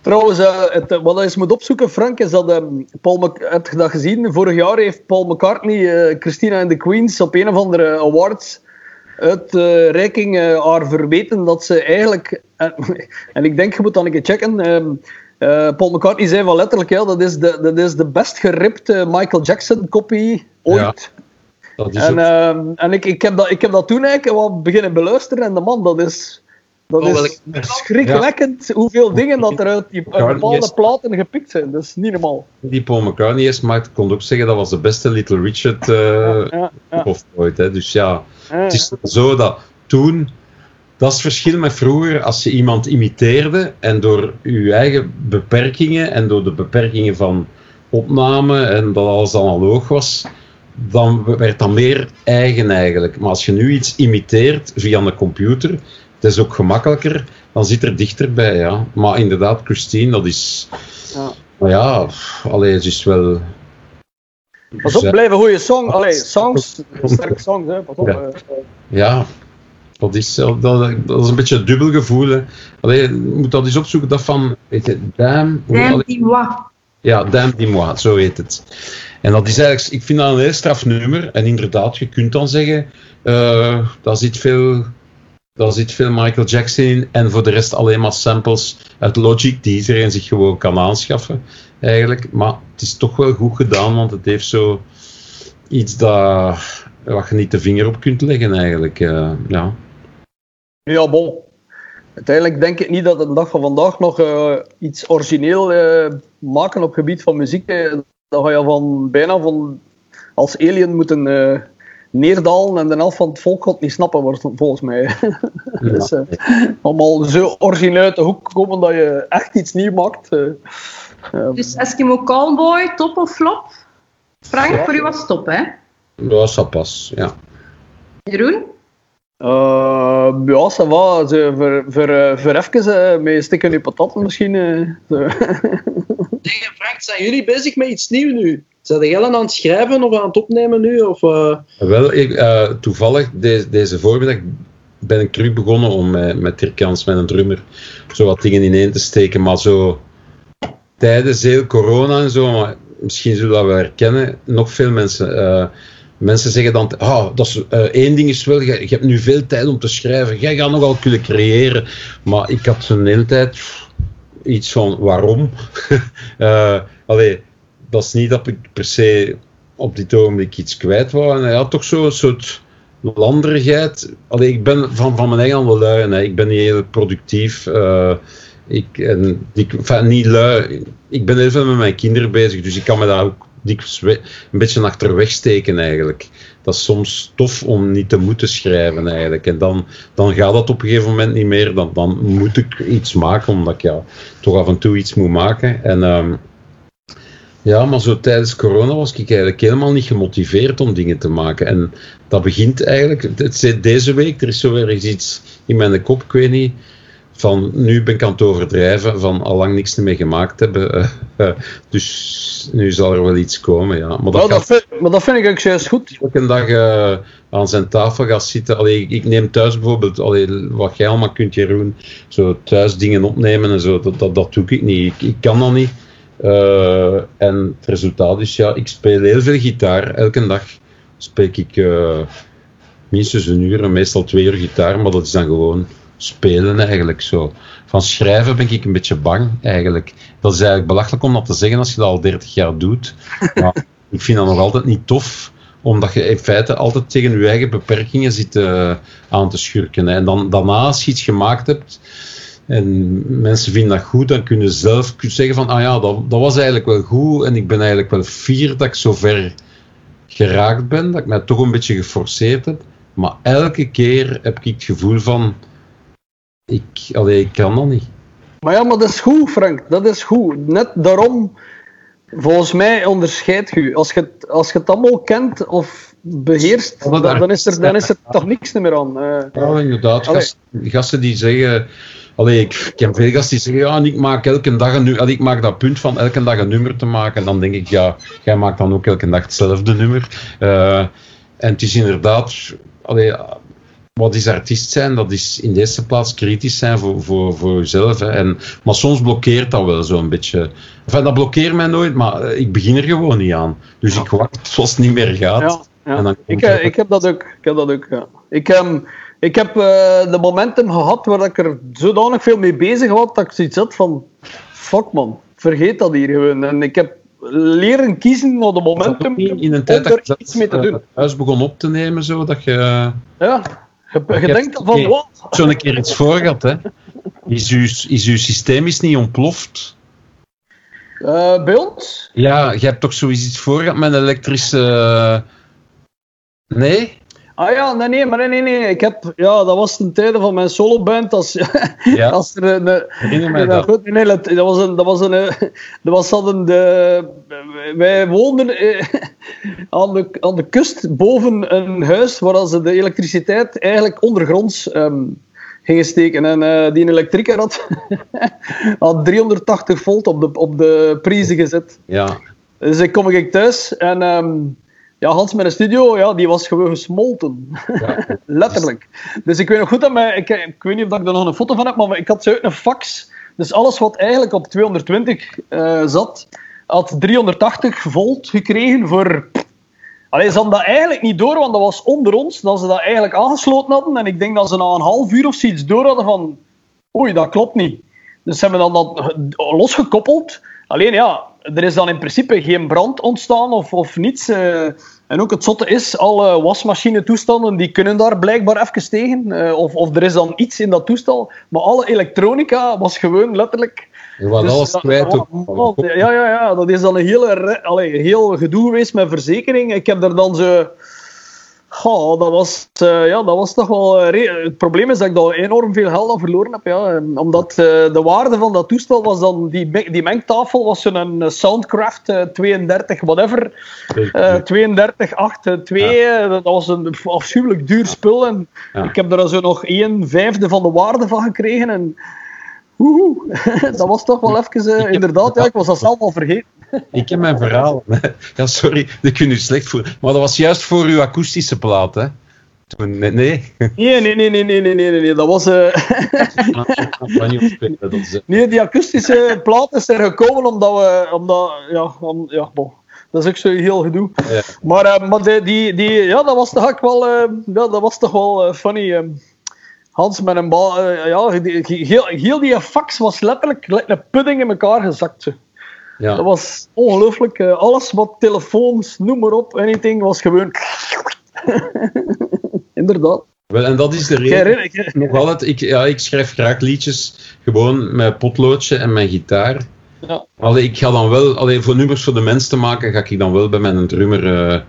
Trouwens, eh, het, eh, wat je eens moet opzoeken, Frank, is dat ehm, Paul heb je dat gezien? Vorig jaar heeft Paul McCartney eh, Christina en de Queens op een of andere awards uitreiking haar verweten dat ze eigenlijk... en ik denk, je moet dan een keer checken... ehm, eh, Paul McCartney zei van letterlijk, ja, dat is de, dat is de best geripte Michael Jackson kopie ooit.
Dat is
En, ehm, en ik, ik, heb dat, ik heb dat toen eigenlijk wel beginnen beluisteren en de man, dat is, dat
Oh,
is schrikwekkend hoeveel dingen dat er uit die uit bepaalde
is-
platen gepikt zijn. Dat is niet normaal.
die Paul McCartney is, maar ik kon ook zeggen dat was de beste Little Richard eh
Ja, ja,
of ooit. Hè. Dus ja,
ja,
het is zo dat toen, dat is het verschil met vroeger, als je iemand imiteerde en door je eigen beperkingen en door de beperkingen van opname en dat alles analoog was, dan werd dat meer eigen eigenlijk. Maar als je nu iets imiteert via een computer, het is ook gemakkelijker, dan zit er dichterbij, ja. Maar inderdaad, Christine, dat is...
Ja.
Maar ja, pff, allee, het is wel...
Pas op,
Ja.
blijven goede song. Allee, songs, sterke songs, hè. Pas op.
Ja.
eh.
Ja, dat is, eh, dat, dat is een beetje een dubbel gevoel. Hè. Allee, je moet dat eens opzoeken, dat van, weet je, Damn...
Damn wa.
ja, Damn dis-moi, zo heet het. En dat is eigenlijk, ik vind dat een heel straf nummer. En inderdaad, je kunt dan zeggen, eh daar zit veel... Daar zit veel Michael Jackson in en voor de rest alleen maar samples uit Logic die iedereen zich gewoon kan aanschaffen, eigenlijk. Maar het is toch wel goed gedaan, want het heeft zo iets dat, wat je niet de vinger op kunt leggen, eigenlijk. eh, ja.
Ja, bon. Uiteindelijk denk ik niet dat de dag van vandaag nog eh, iets origineel eh, maken op gebied van muziek. dan ga je van bijna van als alien moeten neerdalen en de helft van het volk gaat niet snappen, wordt volgens mij. dus, eh, allemaal zo origineel uit de hoek komen dat je echt iets nieuw maakt. eh. Eh,
Dus Eskimo Callboy, top of flop? Frank,
Ja.
voor u was top, hè?
Ja, ça pas, ja.
Jeroen?
Eh, ja, ça va. Ze, voor, voor, voor even eh, mee stikken in patatten misschien. eh, zo.
Zeg, Frank, zijn jullie bezig met iets nieuws nu? Zijn jij aan het schrijven of aan het opnemen nu? Of, uh...
Wel, ik, uh, toevallig deze, deze voormiddag ben ik terug begonnen om met, met Dirk Jans, met een drummer, zo wat dingen ineen te steken. Maar zo tijdens heel corona en zo, misschien zullen dat we herkennen, nog veel mensen. Uh, mensen zeggen dan, oh, dat is, één ding is wel, je, je, hebt nu veel tijd om te schrijven, jij gaat nogal kunnen creëren. Maar ik had zo'n hele tijd iets van, waarom? uh, allee, dat is niet dat ik per se op dit ogenblik iets kwijt wou. Hij had toch zo'n soort landerigheid. Allee, ik ben van, van mijn eigen wel lui. Ik ben niet heel productief. Uh, ik, en, ik, niet lui. Ik ben heel veel met mijn kinderen bezig, dus ik kan me daar ook een beetje achterweg steken eigenlijk. Dat is soms tof om niet te moeten schrijven eigenlijk. En dan, dan gaat dat op een gegeven moment niet meer. Dan, dan moet ik iets maken, omdat ik ja, toch af en toe iets moet maken. En um, ja, maar zo tijdens corona was ik eigenlijk helemaal niet gemotiveerd om dingen te maken. En dat begint eigenlijk, het, deze week, er is zo weer iets in mijn kop, ik weet niet van nu ben ik aan het overdrijven, van al lang niks meer gemaakt hebben. dus nu zal er wel iets komen, ja. Maar dat,
oh, dat, vind, maar dat vind ik ook juist goed.
Elke dag uh, aan zijn tafel gaat zitten. Allee, ik, neem thuis bijvoorbeeld, allee, wat jij allemaal kunt, Jeroen, zo thuis dingen opnemen en zo, dat, dat, dat doe ik niet. Ik, ik kan dat niet. En het resultaat is, ja, ik speel heel veel gitaar. Elke dag speel ik minstens een uur en meestal twee uur gitaar, maar dat is dan gewoon spelen eigenlijk zo. Van schrijven ben ik een beetje bang eigenlijk. Dat is eigenlijk belachelijk om dat te zeggen als je dat al 30 jaar doet. Maar ik vind dat nog altijd niet tof omdat je in feite altijd tegen je eigen beperkingen zit uh, aan te schurken. En dan, daarna, als je iets gemaakt hebt en mensen vinden dat goed, dan kunnen ze zelf zeggen van, ah ja, dat, dat was eigenlijk wel goed en ik ben eigenlijk wel fier dat ik zo ver geraakt ben, dat ik mij toch een beetje geforceerd heb. Maar elke keer heb ik het gevoel van, ik, allee, ik kan dat niet.
Maar ja, maar dat is goed, Frank. Dat is goed. Net daarom, volgens mij, onderscheidt je. Als je, als je het allemaal kent of beheerst, dan, dan, is er, dan is er toch niks meer aan. Uh,
ja, inderdaad. Gasten, gasten die zeggen... Allee, ik, ik heb veel gasten die zeggen, ja, ik maak elke dag een. Ik maak dat punt van elke dag een nummer te maken. En dan denk ik, ja, jij maakt dan ook elke dag hetzelfde nummer. Uh, en het is inderdaad... Allee, wat is artiest zijn? Dat is in de eerste plaats kritisch zijn voor, voor, voor jezelf. Hè. En, maar soms blokkeert dat wel zo'n beetje. Enfin, dat blokkeert mij nooit, maar eh, ik begin er gewoon niet aan. Dus ja. ik wacht zoals het niet meer gaat.
Ja, ja. En dan ik, uh, ik heb dat ook. Ik heb dat ook, ja. Ik, um, ik heb uh, de momentum gehad waar ik er zodanig veel mee bezig was, dat ik zoiets had van... Fuck man, vergeet dat hier gewoon. En ik heb leren kiezen naar de momentum
in een tijd dat je iets mee te doen. Huis begon op te nemen, zo, dat je...
Ja, je, je denkt van wat?
Zo'n keer iets voor gehad, hè? Is uw, is uw systeem is niet ontploft?
Uh, bij ons?
Ja, je hebt toch zoiets iets voor gehad met een elektrische. Nee?
Ah ja, nee, nee, maar nee, nee, Ik heb, ja, dat was ten tijde van mijn soloband. Als, ja. als er een, een,
mij dat.
Goed, nee, dat, dat was een, dat was een, dat was hadden de, wij woonden aan de, aan de kust boven een huis waar ze de elektriciteit eigenlijk ondergronds um, gingen steken. En uh, die elektrieker had, had 380 volt op de, op de prijzen gezet.
Ja.
Dus ik kom ik thuis en um, ja, Hans met een studio, ja, die was gewoon gesmolten. Ja. Letterlijk. Dus ik weet nog goed dat mij, ik, ik weet niet of ik er nog een foto van heb, maar ik had zo een fax. Dus alles wat eigenlijk op 220 uh, zat, had 380 volt gekregen voor. Allee, ze hadden dat eigenlijk niet door, want dat was onder ons dat ze dat eigenlijk aangesloten hadden. En ik denk dat ze na een half uur of zoiets door hadden van. Oei, dat klopt niet. Dus ze hebben dan dat losgekoppeld. Alleen ja, er is dan in principe geen brand ontstaan of, of niets. Uh, en ook het zotte is, alle wasmachine-toestanden die kunnen daar blijkbaar even tegen. Uh, of, of er is dan iets in dat toestel. Maar alle elektronica was gewoon letterlijk.
Je was dus, alles kwijt. Ook.
Ja, ja, ja, dat is dan een hele, allee, heel gedoe geweest met verzekering. Ik heb er dan zo Goh, dat was, uh, ja, dat was toch wel. Uh, het probleem is dat ik daar enorm veel geld aan verloren heb. Ja. Omdat uh, de waarde van dat toestel was dan. Die, die mengtafel was zo'n Soundcraft 32, whatever. 32, 8, 2. Ja. Dat was een afschuwelijk duur spul. En ja. ik heb er zo nog 1 vijfde van de waarde van gekregen. En, Woehoe, dat was toch wel even. inderdaad, ja, ik was dat zelf al vergeten.
Ik heb mijn verhaal. Ja, sorry, dat kun je slecht voor. Maar dat was juist voor uw akoestische plaat, hè? Toen, nee, nee.
Nee, nee, nee, nee, nee, nee, nee, nee. Dat was... eh,
eh,
nee, die akoestische plaat is er gekomen omdat we... Omdat, ja, om, ja, bon. Dat is ook zo heel gedoe.
Ja.
Maar, eh, maar die, die, die, ja, dat was toch ook wel, ja, dat was toch wel funny. Hans met een bal, ja, die- heel, heel die fax was letterlijk een pudding in elkaar gezakt. Zo. Dat
ja.
was ongelooflijk. eh, alles wat telefoons, noem maar op, anything, was gewoon. Inderdaad.
Wel, en dat is de reden. Nog altijd, ik, ja, ik schrijf graag liedjes gewoon met potloodje en mijn gitaar.
Ja.
Allee, ik ga dan wel, allee, voor nummers voor de mensen te maken, ga ik dan wel bij mijn drummer. eh,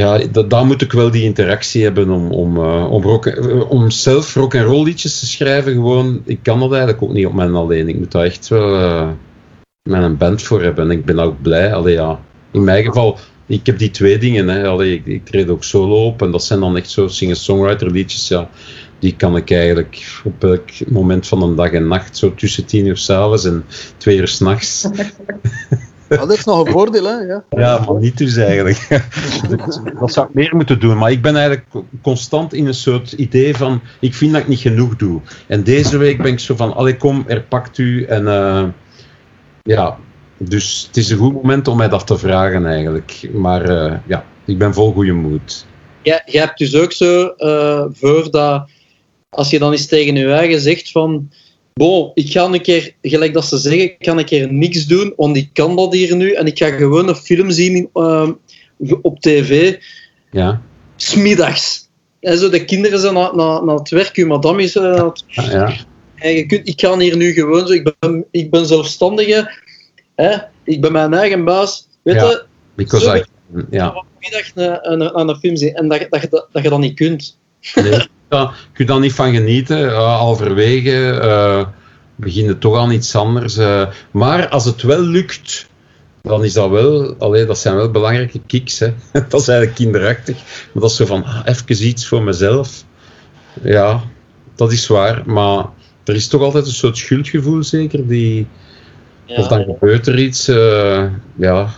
ja, dat, daar moet ik wel die interactie hebben om, om, eh, om, rock, om zelf rock en roll liedjes te schrijven. Gewoon, ik kan dat eigenlijk ook niet op mijn alleen. Ik moet daar echt wel met een band voor hebben. En ik ben ook blij. Allee, ja. In mijn geval, ik heb die twee dingen. Hè. Allee, ik, ik treed ook solo op en dat zijn dan echt zo singer-songwriter liedjes. Ja. Die kan ik eigenlijk op elk moment van de dag en nacht, zo tussen tien uur s'avonds en twee uur s'nachts.
Ja, dat is nog een voordeel, hè? Ja.
Ja, maar niet dus eigenlijk. dat zou ik meer moeten doen. Maar ik ben eigenlijk constant in een soort idee van, ik vind dat ik niet genoeg doe. En deze week ben ik zo van, allee kom, er pakt u. En eh, ja, dus het is een goed moment om mij dat te vragen eigenlijk. Maar eh, ja, ik ben vol goede moed.
Jij, jij hebt dus ook zo eh, voor dat, als je dan eens tegen je eigen zegt van, bon, ik ga een keer, gelijk dat ze zeggen, ik ga een keer niks doen, want ik kan dat hier nu, en ik ga gewoon een film zien in, eh, op tv,
Ja,
smiddags. En zo, de kinderen zijn naar, naar, naar het werk, uw madame is
Ah, ja.
En je kunt, ik kan hier nu gewoon zo, ik ben, ik ben zelfstandige, hè, ik ben mijn eigen baas, weet
Ja.
je,
Because
Zo-
I, ja.
op middag een, een, een, een film zien, en dat, je- dat, je dat, dat je dat niet kunt.
Nee, ja, je kunt daar niet van genieten. Uh, halverwege uh, begin je toch aan iets anders. Uh, maar als het wel lukt, dan is dat wel... Allee, dat zijn wel belangrijke kicks. Hè. dat is eigenlijk kinderachtig. Maar dat is zo van, ah, even iets voor mezelf. Ja, dat is waar. Maar er is toch altijd een soort schuldgevoel, zeker. Die,
Ja.
Of dan gebeurt er iets. Uh, ja,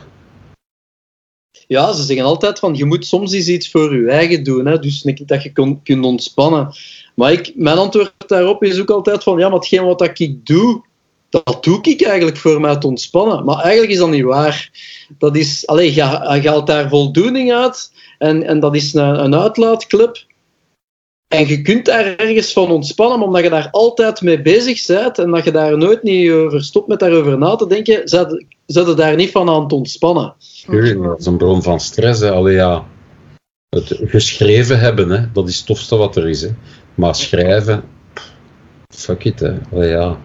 ja, ze zeggen altijd van je moet soms eens iets voor je eigen doen, hè, dus dat je kon, kunt ontspannen. Maar ik, mijn antwoord daarop is ook altijd van ja, maar hetgeen wat ik doe, dat doe ik eigenlijk voor mij te ontspannen. Maar eigenlijk is dat niet waar. Dat is, allez, je, je haalt daar voldoening uit en, en dat is een, een uitlaatclub. En je kunt daar ergens van ontspannen, maar omdat je daar altijd mee bezig bent en dat je daar nooit niet over stopt met daarover na te denken, zet je daar niet van aan het ontspannen.
Tuurlijk, dat is een bron van stress. Hè. Allee, ja. Het geschreven hebben, hè, dat is het tofste wat er is. Hè. Maar schrijven, fuck it. Hè. Allee, ja.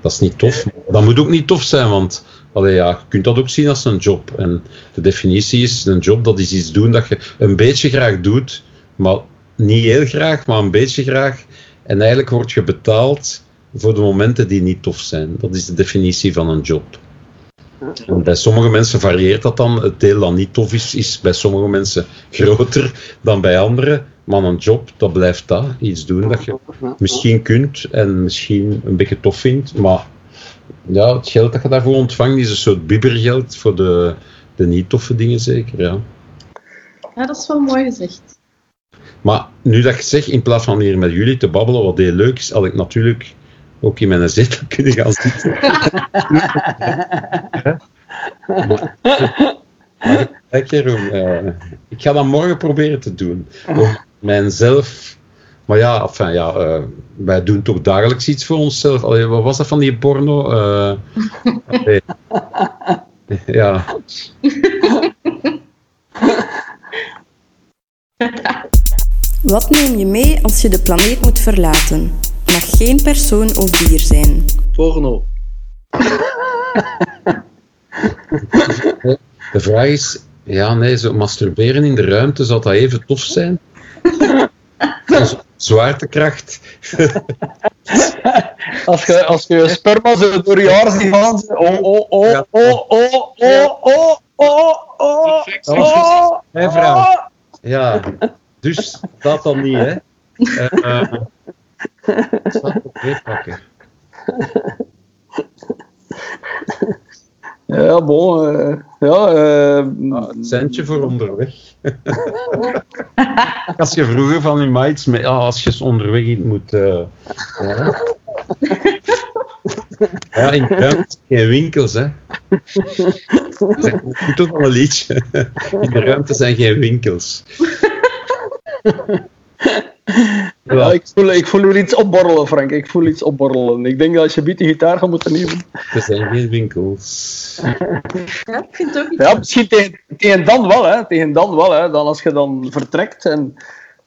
Dat is niet tof. Dat moet ook niet tof zijn, want allee, ja, je kunt dat ook zien als een job. En de definitie is, een job dat is iets doen dat je een beetje graag doet, maar niet heel graag, maar een beetje graag. En eigenlijk word je betaald voor de momenten die niet tof zijn. Dat is de definitie van een job. En bij sommige mensen varieert dat dan. Het deel dat niet tof is, is bij sommige mensen groter dan bij anderen. Maar een job, dat blijft dat. Iets doen dat je misschien kunt en misschien een beetje tof vindt. Maar ja, het geld dat je daarvoor ontvangt is een soort bibbergeld voor de, de niet toffe dingen zeker. Ja.
Ja, dat is wel mooi gezegd.
Maar nu dat ik zeg, in plaats van hier met jullie te babbelen, wat heel leuk is, had ik natuurlijk ook in mijn zetel kunnen gaan zitten. Uh, ik ga dat morgen proberen te doen. Om mijzelf... Maar ja, enfin, ja uh, wij doen toch dagelijks iets voor onszelf. Allee, wat was dat van die porno? Uh. Ja.
Wat neem je mee als je de planeet moet verlaten? Mag geen persoon of dier zijn.
Porno.
De vraag is, ja, nee, zo masturberen in de ruimte, zou dat even tof zijn? Zwaartekracht.
als, je, als je sperma zo door je haar ziet gaan, oh, oh, oh, oh, oh, oh, oh, oh, oh, oh,
Mijn vrouw. Ja, dus dat dan niet, hè? Uh, uh, ik zal het weer pakken.
Ja, bon. eh, ja, eh,
Een centje voor onderweg. als je vroeger van je mates, met, ja, als je onderweg iets moet. eh, ja. ja, in ruimte geen winkels, hè. Moet toch wel een liedje. In de ruimte zijn geen winkels.
Ja, ik, voel, ik voel hier iets opborrelen, Frank. Ik voel iets opborrelen. Ik denk dat als je biedt de gitaar gaat moeten nemen.
Er zijn geen winkels.
Ja, ik vind het ook.
Ja, misschien tegen, tegen dan wel, hè. Tegen dan wel, hè. Dan als je dan vertrekt en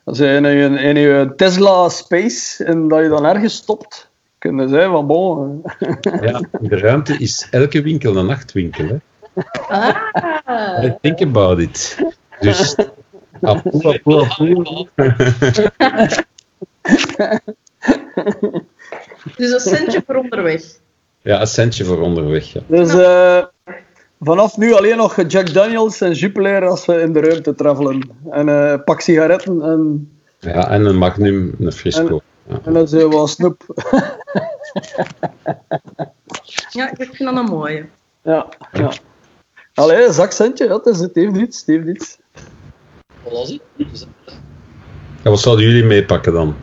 als je in je, in je Tesla Space en dat je dan ergens stopt, kunnen zeggen van bon. eh,
Ja, in de ruimte is elke winkel een nachtwinkel, hè.
Ah.
Think about it. Dus. Apoe, apoe, apoe.
Dus een centje voor onderweg.
Ja, een centje voor onderweg. Ja.
Dus eh, vanaf nu alleen nog Jack Daniels en Jupiler als we in de ruimte travelen. En eh, pak sigaretten en,
ja, en een Magnum, een Frisco. Ja.
en dan zijn we wat snoep.
Ja, ik vind dat een mooie.
Ja, ja. Allee, een zakcentje, ja, het, is, het heeft iets, het heeft iets.
Wat was het?
Ja, wat zouden jullie meepakken dan?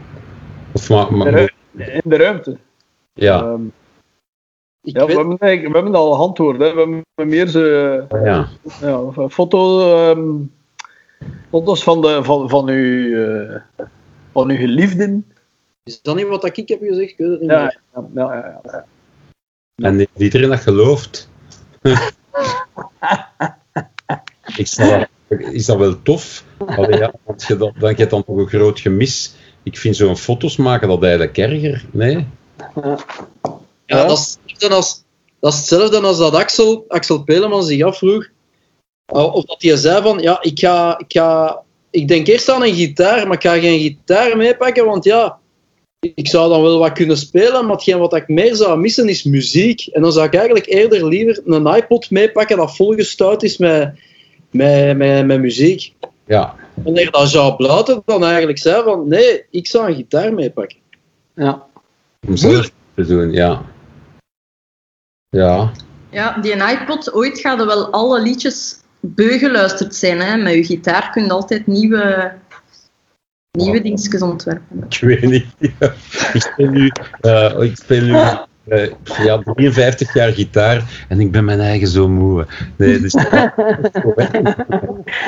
Of ma, ma-
In de ru- In de ruimte.
ja,
Ehm, we,
weet,
hebben, we hebben al geantwoord. Hè. We hebben meer zo,
ja.
ja, foto, ehm, foto's van, de, van, van, uw, eh, van uw geliefden.
is dat niet wat ik heb gezegd? Ik weet het niet
Ja,
meer.
ja, ja, ja, ja.
En heeft iedereen dat gelooft? Ik is dat wel tof? Allee, ja, want je dan, dan heb je dan toch een groot gemis. Ik vind zo'n foto's maken dat eigenlijk erger. Nee?
Ja,
Ja.
Dat, is hetzelfde als, dat is hetzelfde als dat Axel, Axel Peleman zich afvroeg. uh, Of dat hij zei van, ja, ik ga, ik ga... Ik denk eerst aan een gitaar, maar ik ga geen gitaar meepakken, want ja, ik zou dan wel wat kunnen spelen, maar hetgeen wat ik meer zou missen is muziek. En dan zou ik eigenlijk eerder liever een iPod meepakken dat volgestouwd is met, met, met, met muziek.
Ja,
Wanneer dat Jean Blauten dan eigenlijk zei van, nee, ik zou een gitaar meepakken.
Ja.
om zelf te doen, ja. Ja,
Ja, die iPod, ooit gaan er wel alle liedjes beugeluisterd zijn. Hè? Met je gitaar kun je altijd nieuwe, nieuwe dingetjes ontwerpen.
ik weet niet. ik speel nu, eh, ik speel nu eh, ja, 53 jaar gitaar en ik ben mijn eigen zo moe. Nee, dus,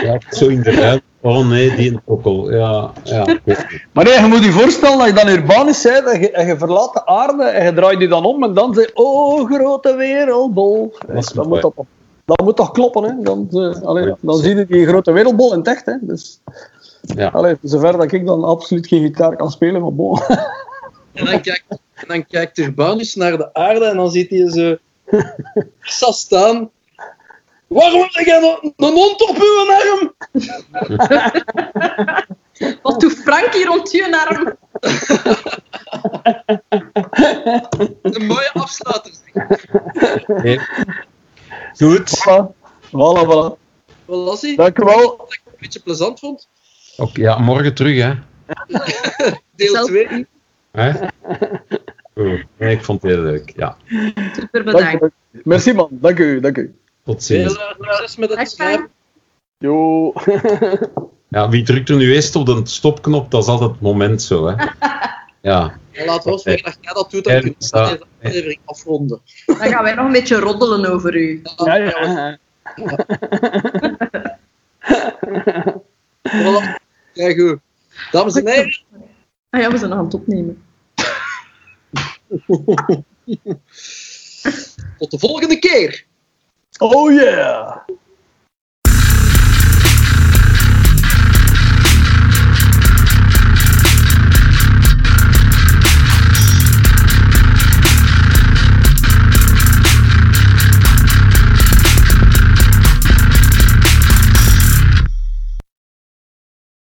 ja, zo in de ruimte. Oh nee, die een tokkel. Ja, ja.
Maar nee, je moet je voorstellen dat je dan urbanisch bent en je, en je verlaat de aarde en je draait je dan om en dan zeg je, oh grote wereldbol.
Dat mooi.
moet dat, dat moet toch kloppen, hè? Dan, eh, allee,
Ja.
dan zie je die grote wereldbol in het echt. Hè? Dus,
Ja.
allee, zover dat ik dan absoluut geen gitaar kan spelen, maar bon.
En dan kijkt, en dan kijkt Urbanus naar de aarde en dan ziet hij zo staan. Waarom heb jij een, een hond op uw arm?
Wat doet Frankie rond je arm?
Een mooie afsluiter.
Nee. Goed.
Voilà, voilà. voilà.
Wat was hij?
Dank u wel.
Wat ik een beetje plezant vond.
Oké, ja, morgen terug, hè.
Deel
Zelf-
2.
Hè? Goed. Nee, ik vond het heel leuk. Ja,
Super
Dank
bedankt.
u. Merci man, dank u, dank u.
tot ziens.
eh, succes met het schrijven.
Jo.
Ja, wie drukt er nu eerst op de stopknop, dat is altijd het moment zo, hè. Ja,
En laat ons zeggen dat jij dat doet, dan
Ja,
kun je
ja.
deze aflevering afronden.
Dan gaan wij nog een beetje roddelen over u.
Ja, ja.
Voilà. Kijk goed. Dames en heren,
Ah ja, we zijn nog aan het opnemen.
tot de volgende keer.
Oh yeah.